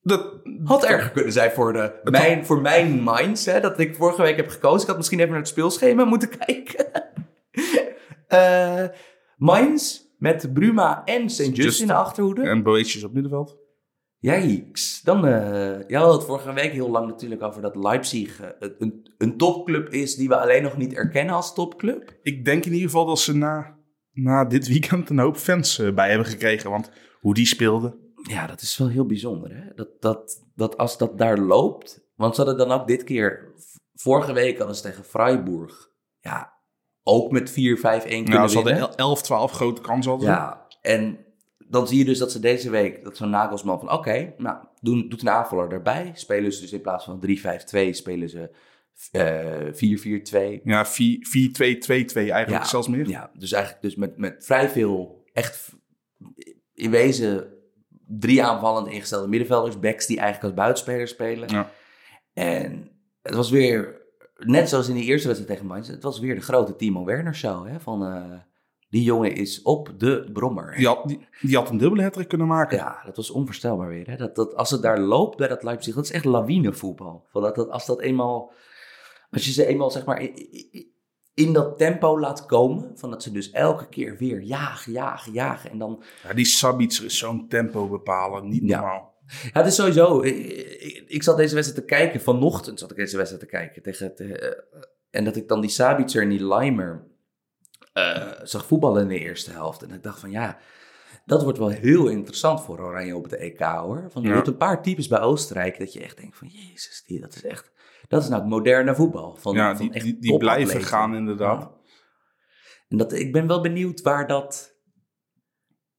Dat, Had erger kunnen zijn voor, de, mijn, voor mijn minds. Hè, dat ik vorige week heb gekozen. Ik had misschien even naar het speelschema moeten kijken. Eh Mainz met Bruma en St. Just, Just- in de achterhoede. en Boetjes op middenveld. Yikes. Dan, eh ja, we hadden het vorige week heel lang natuurlijk over dat Leipzig eh, een, een topclub is die we alleen nog niet erkennen als topclub. Ik denk in ieder geval dat ze na, na dit weekend een hoop fans eh, bij hebben gekregen. Want hoe die speelden. Ja, dat is wel heel bijzonder. Hè? Dat, dat, dat als dat daar loopt. Want ze hadden dan ook dit keer. Vorige week hadden ze tegen Freiburg. Ja, ook met 4-5-1 kunnen Nou, ze winnen. hadden 11, 12 grote kansen. Hadden. Ja, en dan zie je dus dat ze deze week, dat zo'n Nagelsman van, oké, nou, doen, doet een aanvaller erbij. Spelen ze dus in plaats van 3-5-2, spelen ze eh 4-4-2. Ja, 4-2-2-2 eigenlijk Ja, zelfs meer. Ja, dus eigenlijk dus met, met vrij veel, echt in wezen drie aanvallend ingestelde middenvelders, backs die eigenlijk als buitenspelers spelen. Ja. En het was weer, net zoals in die eerste wedstrijd tegen Mainz, het was weer de grote Timo Werner show. Hè? Van, eh, die jongen is op de brommer. Die, had, die, die had een dubbele hattrick kunnen maken. Ja, dat was onvoorstelbaar weer. Hè? Dat, dat, als het daar loopt bij dat Leipzig, dat is echt lawinevoetbal. Van dat, dat, als dat eenmaal, als je ze eenmaal zeg maar in, dat tempo laat komen, van dat ze dus elke keer weer jagen, jagen, jagen. En dan, Ja, die Sabitzer is zo'n tempo bepalen. Niet Ja. normaal. ja, het is sowieso, ik, ik, ik zat deze wedstrijd te kijken, vanochtend zat ik deze wedstrijd te kijken. Tegen, te- eh, en dat ik dan die Sabitzer en die Leimer eh, zag voetballen in de eerste helft. En ik dacht van ja, dat wordt wel heel interessant voor Oranje op het EK hoor. Van, je Ja. hebt een paar types bij Oostenrijk dat je echt denkt van jezus, die, dat is echt, dat is nou het moderne voetbal. Van, Ja, van die, echt die, die blijven gaan inderdaad. Ja. En dat, ik ben wel benieuwd waar dat...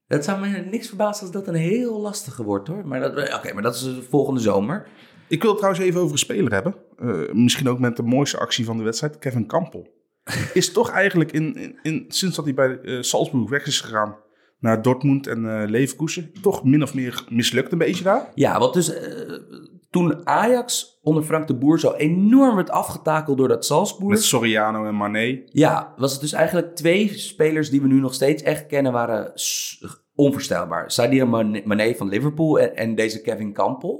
Dat zou me niks verbazen als dat een heel lastige wordt hoor. Maar dat, oké, maar dat is de volgende zomer. Ik wil het trouwens even over een speler hebben. Eh, misschien ook met de mooiste actie van de wedstrijd. Kevin Kampel. Is toch eigenlijk in, in, in- sinds dat hij bij eh, Salzburg weg is gegaan naar Dortmund en eh Leverkusen, toch min of meer mislukt een beetje daar. Ja, want dus eh, toen Ajax onder Frank de Boer zo enorm werd afgetakeld door dat Salzburg. Met Soriano en Mané. Ja, was het dus eigenlijk twee spelers die we nu nog steeds echt kennen waren onvoorstelbaar. Sadio Mane van Liverpool en, en deze Kevin Campbell.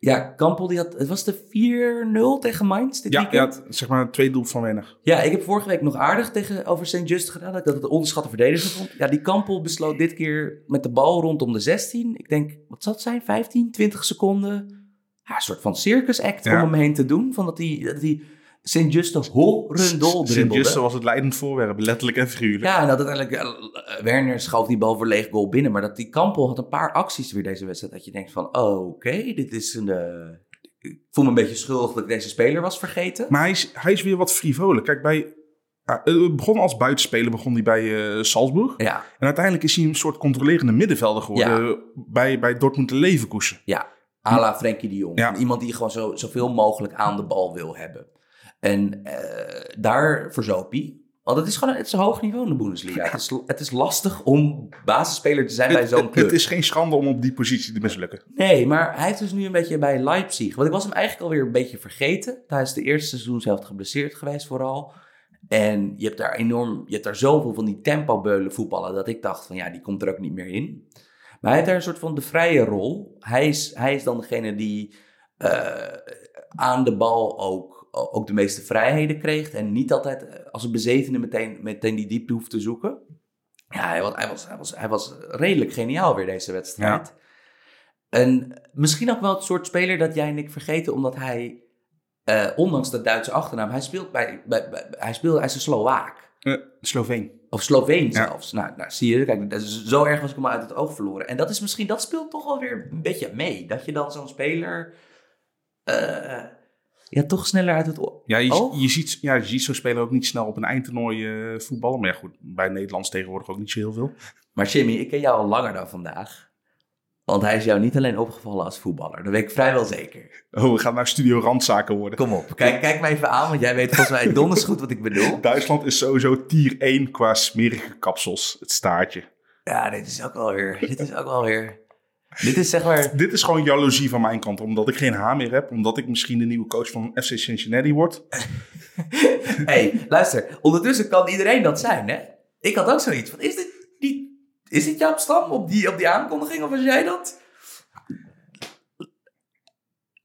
Ja, Campbell die had, het was de 4-0 tegen Mainz dit Ja, weekend. ja, zeg maar twee doel van weinig. Ja, ik heb vorige week nog aardig tegen over St. Just gedaan. Dat ik dat het onderschatte verdediger vond. Ja, die Kampel besloot dit keer met de bal rondom de 16. Ik denk, wat zal het zijn? 15, 20 seconden. Ja, een soort van circus act Ja. om hem heen te doen. Van dat hij, dat hij St. Just een horrendol dribbelde. Sint-Juste was het leidend voorwerp, letterlijk en figuurlijk. Ja, en dat uiteindelijk eh, Werner schoof die bal voor leeg goal binnen. Maar dat die Kampel had een paar acties weer deze wedstrijd. Dat je denkt van, oké, dit is een... eh, ik voel me een beetje schuldig dat ik deze speler was vergeten. Maar hij is, hij is weer wat frivoler. Kijk, bij, begon als buitenspeler begon hij bij eh, Salzburg. Ja, En uiteindelijk is hij een soort controlerende middenvelder geworden bij, bij Dortmund en Leverkusen. Ja, à la Frenkie de Jong. Ja. Iemand die gewoon zo, zoveel mogelijk aan de bal wil hebben. En eh, daar verzoop hij. Want het is gewoon het is een hoog niveau in de Bundesliga. Het, is, het is lastig om basisspeler te zijn bij zo'n club. het is geen schande om op die positie te mislukken. Nee, maar hij heeft dus nu een beetje bij Leipzig. Want ik was hem eigenlijk alweer een beetje vergeten. Hij is de eerste seizoen zelf geblesseerd geweest vooral. En je hebt daar enorm, je hebt daar zoveel van die tempobeulen voetballen dat ik dacht van ja, die komt er ook niet meer in. Maar hij heeft daar een soort van de vrije rol. Hij is, hij is dan degene die eh, aan de bal ook, ook de meeste vrijheden kreeg. En niet altijd eh, als een bezetene meteen, meteen die diepte hoeft te zoeken. Ja, hij was, hij, was, hij, was, hij was redelijk geniaal weer deze wedstrijd. En misschien ook wel het soort speler dat jij en ik vergeten, omdat hij, eh, ondanks de Duitse achternaam, hij speelt bij, bij, bij- hij speelt, hij is een Slovaak. Eh, Sloveen. Of Sloveen Ja. zelfs. Nou, nou, zie je, kijk, dat is, zo erg was ik hem uit het oog verloren. En dat is misschien, dat speelt toch wel weer een beetje mee. Dat je dan zo'n speler, ja, toch sneller uit het oog. Ja, je, je ziet, ja, je ziet zo'n speler ook niet snel op een eindtoernooi eh, voetballen. Maar ja, goed, bij Nederlands tegenwoordig ook niet zo heel veel. Maar Jimmy, ik ken jou al langer dan vandaag. Want hij is jou niet alleen opgevallen als voetballer. Dat weet ik vrijwel zeker. Oh, we gaan naar Studio Randzaken worden. Kom op, kijk, kijk me even aan, want jij weet volgens mij donders goed wat ik bedoel. Duitsland is sowieso tier 1 qua smerige kapsels. Het staartje. Ja, dit is ook wel weer. Dit is ook wel weer. Dit is zeg maar. Dit is gewoon jaloezie van mijn kant. Omdat ik geen haar meer heb. Omdat ik misschien de nieuwe coach van FC Cincinnati word. hey, luister. Ondertussen kan iedereen dat zijn, hè? Ik had ook zoiets van: is dit, die, is dit Jaap Stam op die, op die aankondiging of was jij dat?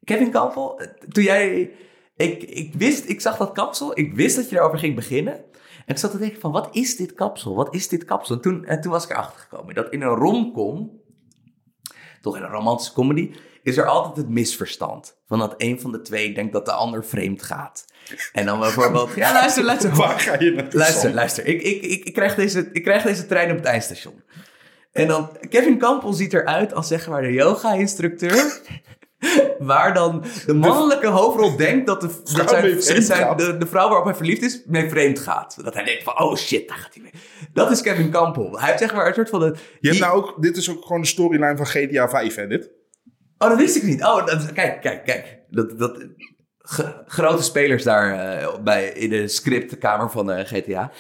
Kevin Kampel, toen jij. Ik, ik wist, ik zag dat kapsel, ik wist dat je erover ging beginnen. En ik zat te denken: van wat is dit kapsel? Wat is dit kapsel? En toen, en toen was ik erachter gekomen dat in een romcom toch in een romantische comedy, is er altijd het misverstand. Van dat een van de twee denkt dat de ander vreemd gaat. En dan bijvoorbeeld, ja luister, luister. Waar ga je naartoe? Luister, luister. Ik, ik, ik, ik, krijg deze, ik krijg deze trein op het eindstation. En dan, Kevin Campbell ziet eruit als zeg maar de yoga-instructeur. Waar dan de mannelijke hoofdrol denkt dat, de, dat zijn, zijn- de, de vrouw waarop hij verliefd is, mee vreemd gaat. Dat hij denkt van, oh shit, daar gaat hij mee. Dat is Kevin Campbell. Hij heeft zeg maar een soort van... De, Je hebt nou ook, dit is ook gewoon de storyline van GTA 5, hè, dit? Oh, dat wist ik niet. Oh, dat, kijk, kijk, kijk. Dat, dat, grote spelers daar eh, bij, in de scriptkamer van eh, GTA.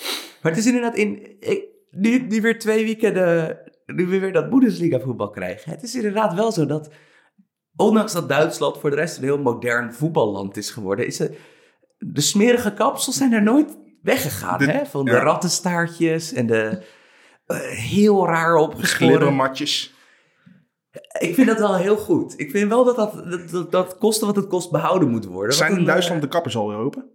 Maar het is inderdaad in... Ik, nu, nu weer twee weekenden... Nu we weer dat Bundesliga voetbal krijgen. Het is inderdaad wel zo dat... Ondanks dat Duitsland voor de rest een heel modern voetballand is geworden... Is de smerige kapsels zijn er nooit weggegaan. De- hè? Van de ja. rattenstaartjes en de... eh, heel raar opgeschoren. Glibbermatjes. Ik vind dat wel heel goed. Ik vind wel dat dat, dat, dat, dat koste wat het kost behouden moet worden. Zijn in Duitsland eh, de kappers alweer open?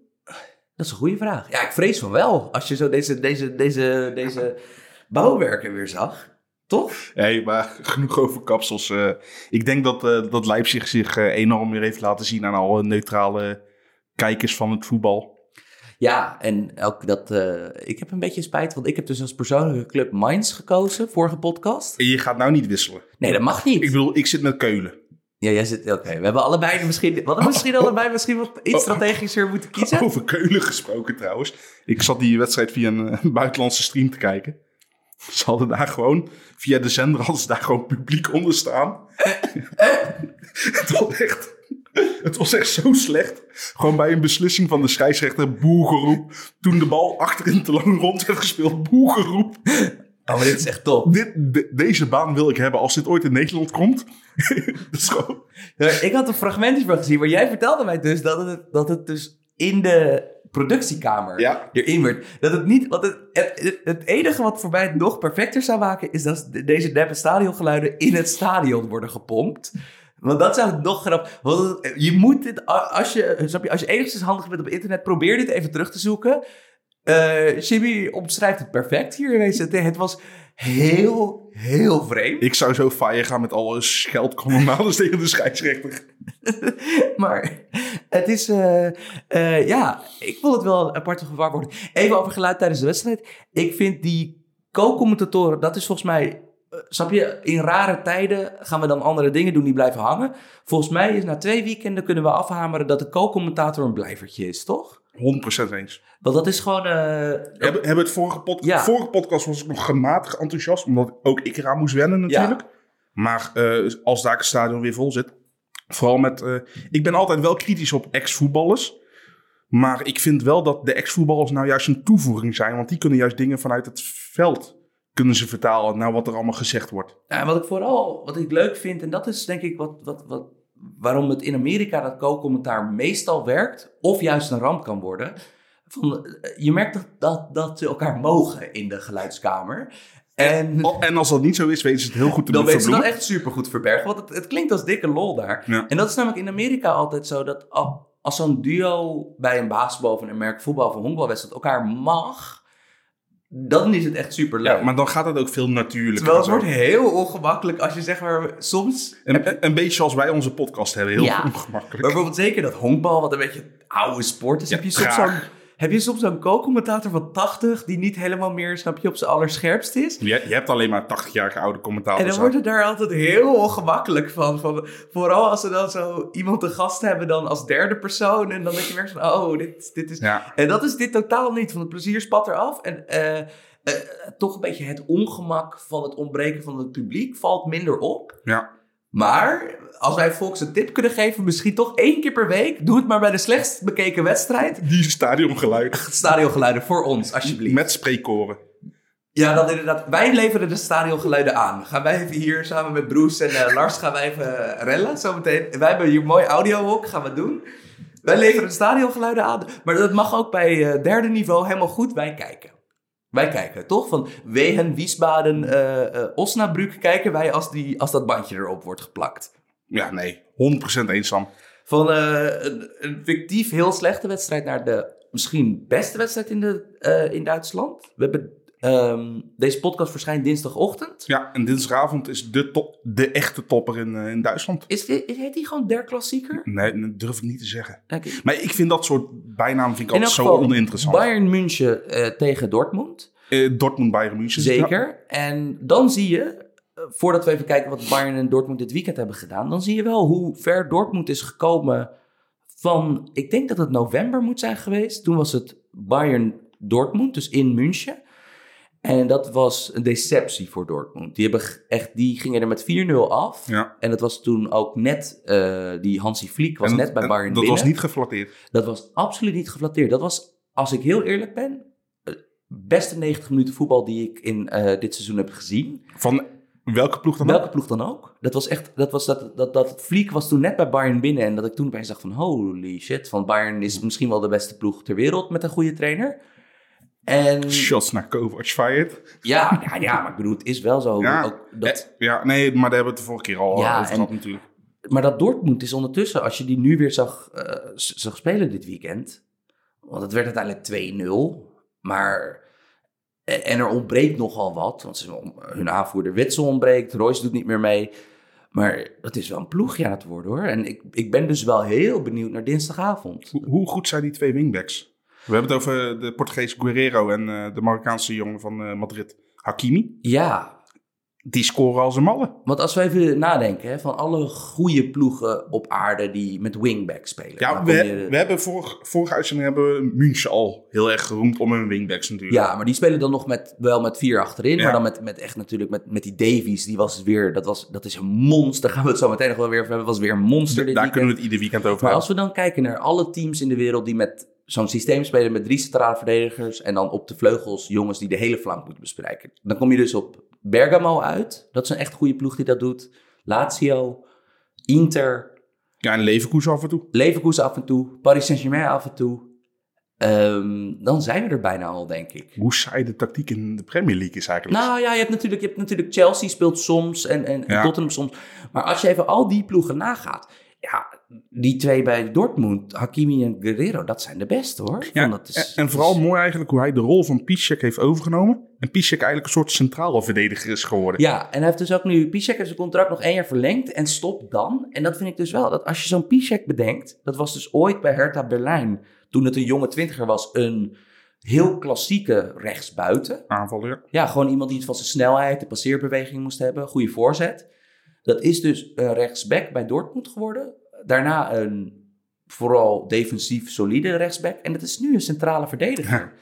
dat is een goede vraag. Ja, ik vrees van wel. Als je zo deze, deze, deze, deze bouwwerken weer zag. Toch? Nee, maar genoeg over kapsels. eh. ik denk dat, eh, dat Leipzig zich eh, enorm weer heeft laten zien aan alle neutrale kijkers van het voetbal. Ja, en ook dat... ik heb een beetje spijt, want ik heb dus als persoonlijke club Mainz gekozen, vorige podcast. En je gaat nou niet wisselen. Nee, dat mag niet. Ik bedoel, ik zit met Keulen. Ja, jij zit... Oké, we hebben allebei misschien... We hadden misschien allebei misschien wat iets strategischer moeten kiezen. Over Keulen gesproken trouwens. Ik zat die wedstrijd via een buitenlandse stream te kijken. Ze hadden daar gewoon, via de zender hadden ze daar gewoon publiek onder staan. Het was echt Het was echt zo slecht. Gewoon bij een beslissing van de scheidsrechter, boegeroep. Toen de bal achterin te lang rond werd gespeeld, boegeroep. Oh, maar dit is echt top. Dit, de- deze baan wil ik hebben als dit ooit in Nederland komt. dat is gewoon... Ja, ik had een fragmentje van gezien, maar jij vertelde mij dus dat het, dat het dus in de productiekamer Ja. erin werd. Dat het niet, want het, het, het enige wat voor mij het nog perfecter zou maken, is dat de- deze neppe stadiongeluiden in het stadion worden gepompt. Want dat zou het nog grappig. Want je moet dit, als je, snap je, als je enigszins handig bent op internet, probeer dit even terug te zoeken. Eh Jimmy omschrijft het perfect hier. Het, het was heel, heel vreemd. Ik zou zo fire gaan met alle scheldkanonades tegen de scheidsrechter. maar het is, eh, eh, ja, ik vond het wel een aparte gewaarwording. Even over geluid tijdens de wedstrijd. Ik vind die co-commentatoren, dat is volgens mij, eh, snap je, in rare tijden gaan we dan andere dingen doen die blijven hangen. Volgens mij is na twee weekenden kunnen we afhameren dat de co-commentator een blijvertje is, toch? 100% eens. Want dat is gewoon, eh, Hebben, hebben het vorige, pod Ja. vorige podcast was ik nog gematigd enthousiast, omdat ook ik eraan moest wennen natuurlijk. Maar eh, als daar het stadion weer vol zit, vooral met... eh, ik ben altijd wel kritisch op ex-voetballers. Maar ik vind wel dat de ex-voetballers nou juist een toevoeging zijn. Want die kunnen juist dingen vanuit het veld kunnen ze vertalen naar wat er allemaal gezegd wordt. Ja, wat ik vooral wat ik leuk vind, en dat is denk ik wat, wat, wat, waarom het in Amerika dat co-commentaar meestal werkt, of juist een ramp kan worden. Van, eh, je merkt dat, dat, dat ze elkaar mogen in de geluidskamer. En En als dat niet zo is, weten ze het heel goed te dan weten ze dat echt supergoed verbergen, want het, het klinkt als dikke lol daar. Ja. En dat is namelijk in Amerika altijd zo dat al- als zo'n duo bij een basketbal of een merk voetbal of een honkbalwedstrijd elkaar mag, dan is het echt super leuk. Ja, maar dan gaat het ook veel natuurlijker. Terwijl het wordt heel ongemakkelijk als je zeg maar soms Een, een beetje zoals wij onze podcast hebben. Heel Ja. ongemakkelijk. Bijvoorbeeld zeker dat honkbal, wat een beetje een oude sport is. Ja, heb, je soms zo'n, heb je soms zo'n co-commentator van 80 die niet helemaal meer, snap je, op zijn allerscherpst is? Je, je hebt alleen maar 80-jarige oude En commentators. dan wordt het daar altijd heel ongemakkelijk van, van. Vooral als ze dan zo iemand te gast hebben dan als derde persoon. En dan denk je weer van, oh, dit, dit is... Ja. En dat is dit totaal niet. Van het plezier spat eraf. En eh, eh, toch een beetje het ongemak van het ontbreken van het publiek valt minder op. Ja. Maar als wij volks een tip kunnen geven, misschien toch één keer per week, doe het maar bij de slechtst bekeken wedstrijd. Die stadiongeluid. Stadiongeluiden voor ons, alsjeblieft. Met spreekkoren. Ja, dan inderdaad. Wij leveren de stadiongeluiden aan. Gaan wij even hier samen met Broes en eh, Lars gaan wij even rellen zometeen. Wij hebben hier een mooi audiohok, gaan we doen. Wij leveren de stadiongeluiden aan. Maar dat mag ook bij eh, derde niveau helemaal goed. Wij kijken. Wij kijken, toch? Van Wehen, Wiesbaden, eh, Osnabrück kijken wij als, die, als dat bandje erop wordt geplakt. Ja, nee. 100% eens, Sam. Van eh, een, een fictief heel slechte wedstrijd naar de misschien beste wedstrijd in, de, in Duitsland. We hebben, ehm, deze podcast verschijnt dinsdagochtend. Ja, en dinsdagavond is de, top, de echte topper in, eh, in Duitsland. Is, dit- heet die gewoon der klassieker? Nee, dat durf ik niet te zeggen. Maar ik vind dat soort bijnamen vind ik In altijd zo oninteressant. Bayern München eh, tegen Dortmund. Eh, Dortmund, Bayern München. Ja. Zeker. En dan zie je, voordat we even kijken wat Bayern en Dortmund dit weekend hebben gedaan, dan zie je wel hoe ver Dortmund is gekomen van, ik denk dat het november moet zijn geweest. Toen was het Bayern-Dortmund, dus in München. En dat was een deceptie voor Dortmund. Die, hebben echt, die gingen er met 4-0 af. Ja. En dat was toen ook net, eh, die Hansi Flick was En net bij Bayern Dat binnen. was niet geflatteerd. Dat was absoluut niet geflatteerd. Dat was, als ik heel eerlijk ben, de beste 90 minuten voetbal die ik in eh, dit seizoen heb gezien. Van welke ploeg dan ook? Welke ploeg dan ook. Dat was echt, dat was dat, dat, dat Fliek was toen net bij Bayern binnen. En dat ik toen opeens dacht van holy shit, van Bayern is misschien wel de beste ploeg ter wereld met een goede trainer. En Shots naar Kovac fired. ja, ja, ja, maar ik bedoel, het is wel zo. Ja, Ook dat, Eh, ja, nee, maar daar hebben we het de vorige keer al Ja, over gehad natuurlijk. Maar dat Dortmund is ondertussen, als je die nu weer zag, eh, zag spelen dit weekend. Want het werd uiteindelijk 2-0. Maar. En en er ontbreekt nogal wat. Want hun aanvoerder Witsel ontbreekt. Royce doet niet meer mee. Maar het is wel een ploegje aan het worden hoor. En ik, ik ben dus wel heel benieuwd naar dinsdagavond. Hoe, hoe goed zijn die twee wingbacks? We hebben het over de Portugees Guerrero en eh, de Marokkaanse jongen van eh, Madrid, Hakimi. Ja, die scoren als een malle. Want als we even nadenken, hè, van alle goede ploegen op aarde die met wingback spelen. Ja, we, je- we hebben vorig, vorige uitzending hebben we München al heel erg geroemd om hun wingbacks natuurlijk. Ja, maar die spelen dan nog met, wel met vier achterin. Ja. Maar dan met, met echt natuurlijk met, met die Davies. Die was weer, dat, was, dat is een monster. Daar gaan we het zo meteen nog wel weer over hebben. was weer een monster dit daar weekend. kunnen we het ieder weekend over Maar hebben. als we dan kijken naar alle teams in de wereld die met zo'n systeem spelen met drie centrale verdedigers en dan op de vleugels jongens die de hele flank moeten bespreken. Dan kom je dus op Bergamo uit. Dat is een echt goede ploeg die dat doet. Lazio, Inter, Ja, en Leverkusen af en toe. Leverkusen af en toe, Paris Saint-Germain af en toe. Ehm, dan zijn we er bijna al, denk ik. Hoe saai de tactiek in de Premier League is eigenlijk. Nou ja, je hebt natuurlijk, je hebt natuurlijk Chelsea speelt soms en, en Ja. Tottenham soms. Maar als je even al die ploegen nagaat. Ja, die twee bij Dortmund, Hakimi en Guerrero, dat zijn de beste hoor. Ja, Want dat is- en, vooral is- mooi eigenlijk hoe hij de rol van Piszczek heeft overgenomen. En Piszczek eigenlijk een soort centrale verdediger is geworden. Ja, en hij heeft dus ook nu, Piszek heeft zijn contract nog één jaar verlengd en stopt dan. En dat vind ik dus wel, dat als je zo'n Piszek bedenkt, dat was dus ooit bij Hertha Berlijn, toen het een jonge twintiger was, een heel klassieke rechtsbuiten. Aanvallen, ja. Ja, gewoon iemand die iets van zijn snelheid, de passeerbeweging moest hebben, goede voorzet. Dat is dus een rechtsback bij Dortmund geworden. Daarna een vooral defensief solide rechtsback. En dat is nu een centrale verdediger.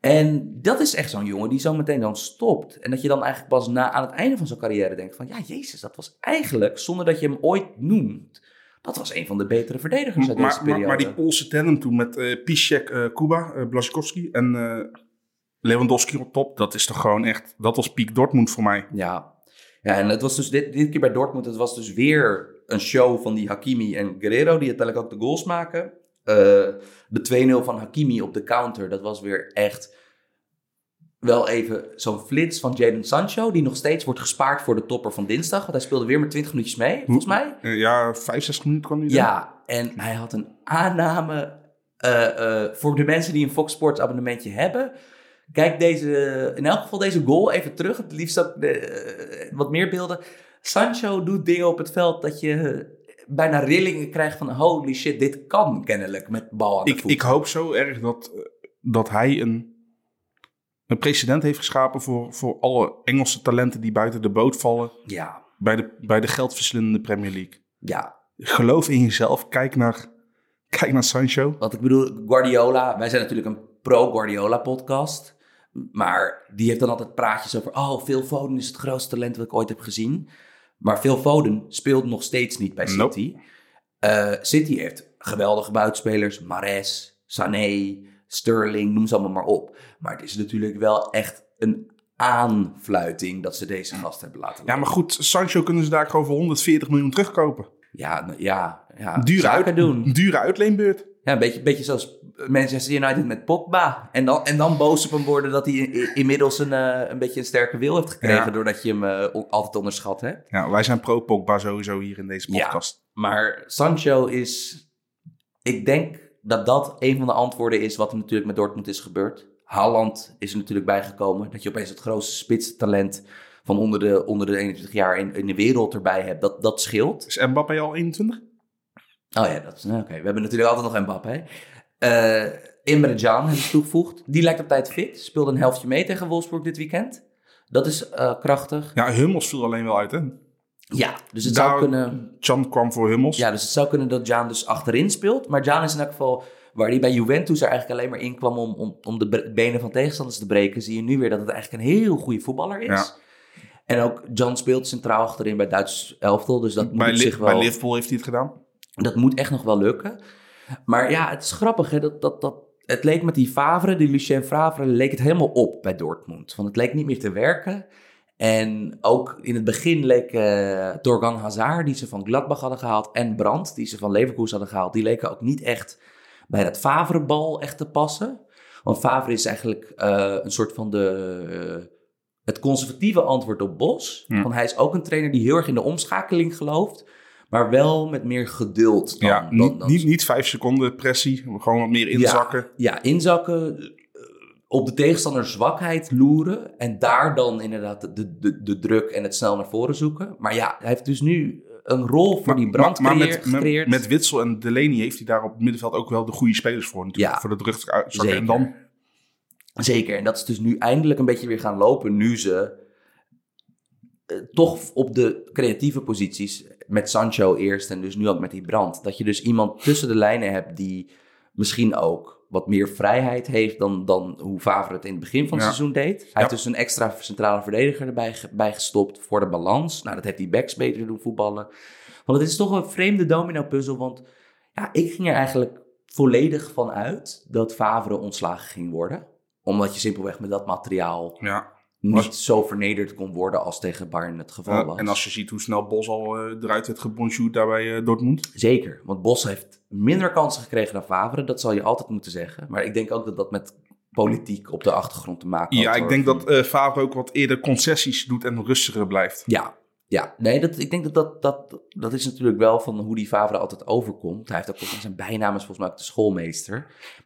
En dat is echt zo'n jongen die zo meteen dan stopt. En dat je dan eigenlijk pas na, aan het einde van zijn carrière denkt van... Ja, jezus, dat was eigenlijk, zonder dat je hem ooit noemt... Dat was een van de betere verdedigers uit deze Maar, maar, periode. maar die Poolse tandem toen met Piszczek, eh, Kuba, Blaszczykowski en Lewandowski op top. Dat is toch gewoon echt... Dat was piek Dortmund voor mij. Ja. ja, en het was dus dit, dit keer bij Dortmund, het was dus weer een show van die Hakimi en Guerrero, die uiteindelijk ook de goals maken. Eh, de 2-0 van Hakimi op de counter, dat was weer echt wel even zo'n flits van Jadon Sancho, die nog steeds wordt gespaard voor de topper van dinsdag. Want hij speelde weer met 20 minuutjes mee, volgens mij. Eh, ja, 65 minuten kan hij. Ja, en hij had een aanname eh, voor de mensen die een Fox Sports abonnementje hebben. Kijk deze, in elk geval deze goal even terug. Het liefst ook de, wat meer beelden. Sancho doet dingen op het veld dat je bijna rillingen krijgt van holy shit, dit kan kennelijk met bal aan de Ik, voet. ik hoop zo erg dat, eh, dat hij een, een precedent heeft geschapen voor, voor alle Engelse talenten die buiten de boot vallen Ja, bij de, bij de geldverslindende Premier League. ja, Geloof in jezelf. Kijk naar, kijk naar Sancho. Want ik bedoel, Guardiola, wij zijn natuurlijk een pro-Guardiola podcast. Maar die heeft dan altijd praatjes over, oh, Phil Foden is het grootste talent wat ik ooit heb gezien. Maar Phil Foden speelt nog steeds niet bij Nope. City. Eh, City heeft geweldige buitenspelers, Mares, Sané, Sterling, noem ze allemaal maar op. Maar het is natuurlijk wel echt een aanfluiting dat ze deze gast hebben laten Ja, maar goed, Sancho kunnen ze daar gewoon voor 140 miljoen terugkopen. Ja, nou, ja, ja. Dure, uit, doen. dure uitleenbeurt. Ja, een beetje, beetje zoals Manchester United met Pogba. En dan, en dan boos op hem worden dat hij inmiddels een, eh, een beetje een sterke wil heeft gekregen. Ja. Doordat je hem eh, altijd onderschat hebt. Ja, wij zijn pro-Pogba sowieso hier in deze Ja. podcast. Maar Sancho is... Ik denk dat dat een van de antwoorden is wat er natuurlijk met Dortmund is gebeurd. Haaland is er natuurlijk bijgekomen. Dat je opeens het grootste spitstalent van onder de, onder de 21 jaar in, in de wereld erbij hebt. Dat, dat scheelt. Is Mbappé al 21? Oh ja, dat is, nou, oké. We hebben natuurlijk altijd nog Mbappé. Eh Imre Can hebben ze toegevoegd. Die lijkt op tijd fit. Speelde een helftje mee tegen Wolfsburg dit weekend. Dat is eh, krachtig. Ja, Hummels viel alleen wel uit, hè? Ja, dus het Daar- zou kunnen... Chan kwam voor Hummels. Ja, dus het zou kunnen dat Jaan dus achterin speelt. Maar Jaan is in elk geval, waar hij bij Juventus er eigenlijk alleen maar in kwam om, om, om de benen van tegenstanders te breken, zie je nu weer dat het eigenlijk een heel goede voetballer is. Ja. En ook John speelt centraal achterin bij Duits elftal, dus dat moet bij, zich wel... bij Liverpool heeft hij het gedaan. Dat moet echt nog wel lukken. Maar ja, het is grappig. Hè? Dat, dat, dat, het leek met die Favre, die Lucien Favre, leek het helemaal op bij Dortmund. Want het leek niet meer te werken. En ook in het begin leek eh Torgan Hazard, die ze van Gladbach hadden gehaald, en Brandt, die ze van Leverkusen hadden gehaald, die leken ook niet echt bij dat Favre-bal echt te passen. Want Favre is eigenlijk eh, een soort van de, eh, het conservatieve antwoord op Bos. Want hij is ook een trainer die heel erg in de omschakeling gelooft. Maar wel met meer geduld dan... ja, dan, niet, dan- niet, niet vijf seconden pressie. Gewoon wat meer inzakken. Ja, inzakken, eh, op de tegenstander zwakheid loeren. En daar dan inderdaad de, de, de druk en het snel naar voren zoeken. Maar ja, hij heeft dus nu een rol voor die brand maar met, met, gecreëerd. met Witsel en Delaney heeft hij daar op het middenveld ook wel de goede spelers voor. Natuurlijk, Ja. voor de druk uitzakken. Zeker. En dan, Zeker, en dat is dus nu eindelijk een beetje weer gaan lopen. Nu ze eh, toch op de creatieve posities, met Sancho eerst en dus nu ook met die brand, dat je dus iemand tussen de lijnen hebt die misschien ook wat meer vrijheid heeft dan, dan hoe Favre het in het begin van het Ja. seizoen deed. Hij Ja. heeft dus een extra centrale verdediger erbij bij gestopt voor de balans. Nou, dat heeft die backs beter doen voetballen. Want het is toch een vreemde domino-puzzel, want ja, ik ging er eigenlijk volledig van uit dat Favre ontslagen ging worden. Omdat je simpelweg met dat materiaal Ja. Niet Was- zo vernederd kon worden als tegen Bayern het geval was. en als je ziet hoe snel Bos al eh, eruit werd gebonjourd daar bij eh, Dortmund. Zeker, want Bos heeft minder kansen gekregen dan Favre. Dat zal je altijd moeten zeggen. Maar ik denk ook dat dat met politiek op de achtergrond te maken Ja, had, ik denk dat eh Favre ook wat eerder concessies doet en rustiger blijft. Ja, ja. Nee, dat, ik denk dat dat, dat dat is natuurlijk wel van hoe die Favre altijd overkomt. Hij heeft ook zijn bijnaam is volgens mij ook de schoolmeester.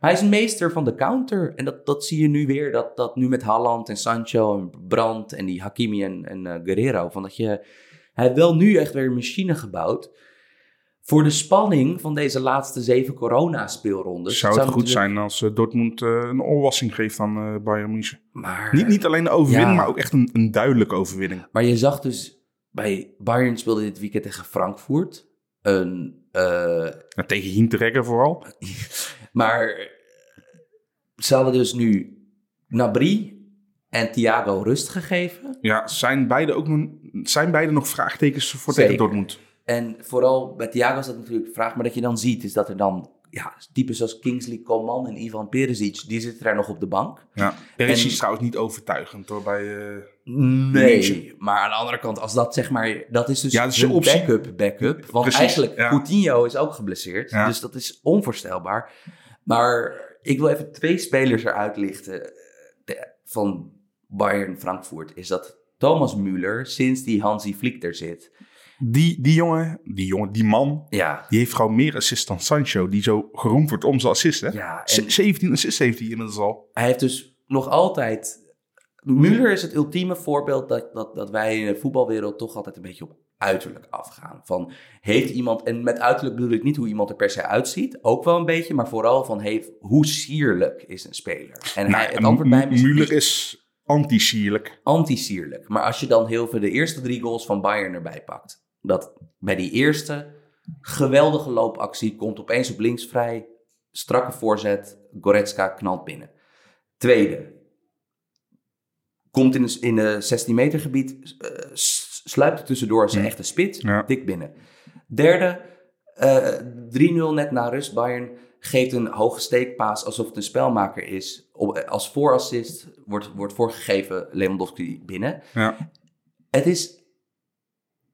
Maar hij is een meester van de counter. En dat, dat zie je nu weer. Dat, dat nu met Haaland en Sancho en Brandt en die Hakimi en, en eh, Guerrero. Van dat je, hij heeft wel nu echt weer een machine gebouwd. Voor de spanning van deze laatste zeven corona-speelrondes. Zou het goed natuurlijk- zijn als eh, Dortmund eh, een oorwassing geeft aan Bayern München. Maar, Niet, niet alleen een overwinning, Ja. maar ook echt een, een duidelijke overwinning. maar je zag dus bij Bayern speelde dit weekend tegen Frankfurt. Een, eh, Ja, tegen Hinteregger vooral. Maar ze hadden dus nu Nabri en Thiago rust gegeven. Ja, zijn beide, ook nog, zijn beide nog vraagtekens voor Zeker. tegen Dortmund? En vooral bij Thiago is dat natuurlijk de vraag. Maar dat je dan ziet is dat er dan ja, types zoals Kingsley Coman en Ivan Perisic... die zitten daar nog op de bank. Ja. Perisic is trouwens niet overtuigend hoor. Bij, eh, Nee, München. maar aan de andere kant, als dat zeg maar... Dat is dus Ja, je optie. backup, backup. Want Precies, eigenlijk, ja. Coutinho is ook geblesseerd. Ja. Dus dat is onvoorstelbaar. Maar ik wil even twee spelers eruit lichten de- van Bayern Frankfurt. Is dat Thomas Müller, sinds die Hansi Flick er zit... die, die jongen, die jongen, die man, Ja, die heeft gewoon meer assists dan Sancho. Die zo geroemd wordt om zijn assist. Hè? ja en Z- 17 assists heeft hij inmiddels al. hij heeft dus nog altijd... Müller is het ultieme voorbeeld dat, dat, dat wij in de voetbalwereld toch altijd een beetje op uiterlijk afgaan. Van heeft iemand, en met uiterlijk bedoel ik niet hoe iemand er per se uitziet, ook wel een beetje, maar vooral van heeft, hoe sierlijk is een speler? En hij, het Nou, antwoord bij Müller is anti-sierlijk. anti-sierlijk. Maar als je dan heel veel de eerste drie goals van Bayern erbij pakt, dat bij die eerste geweldige loopactie komt opeens op links vrij, strakke voorzet, Goretzka knalt binnen. Tweede, komt in in de 16 meter gebied, eh, s- sluipt er tussendoor als een echte spits, Ja. dik binnen. Derde, eh 3-0 net na rust, Bayern geeft een hoge steekpaas alsof het een spelmaker is. Op, als voorassist wordt, wordt voorgegeven Lewandowski binnen. Ja. Het is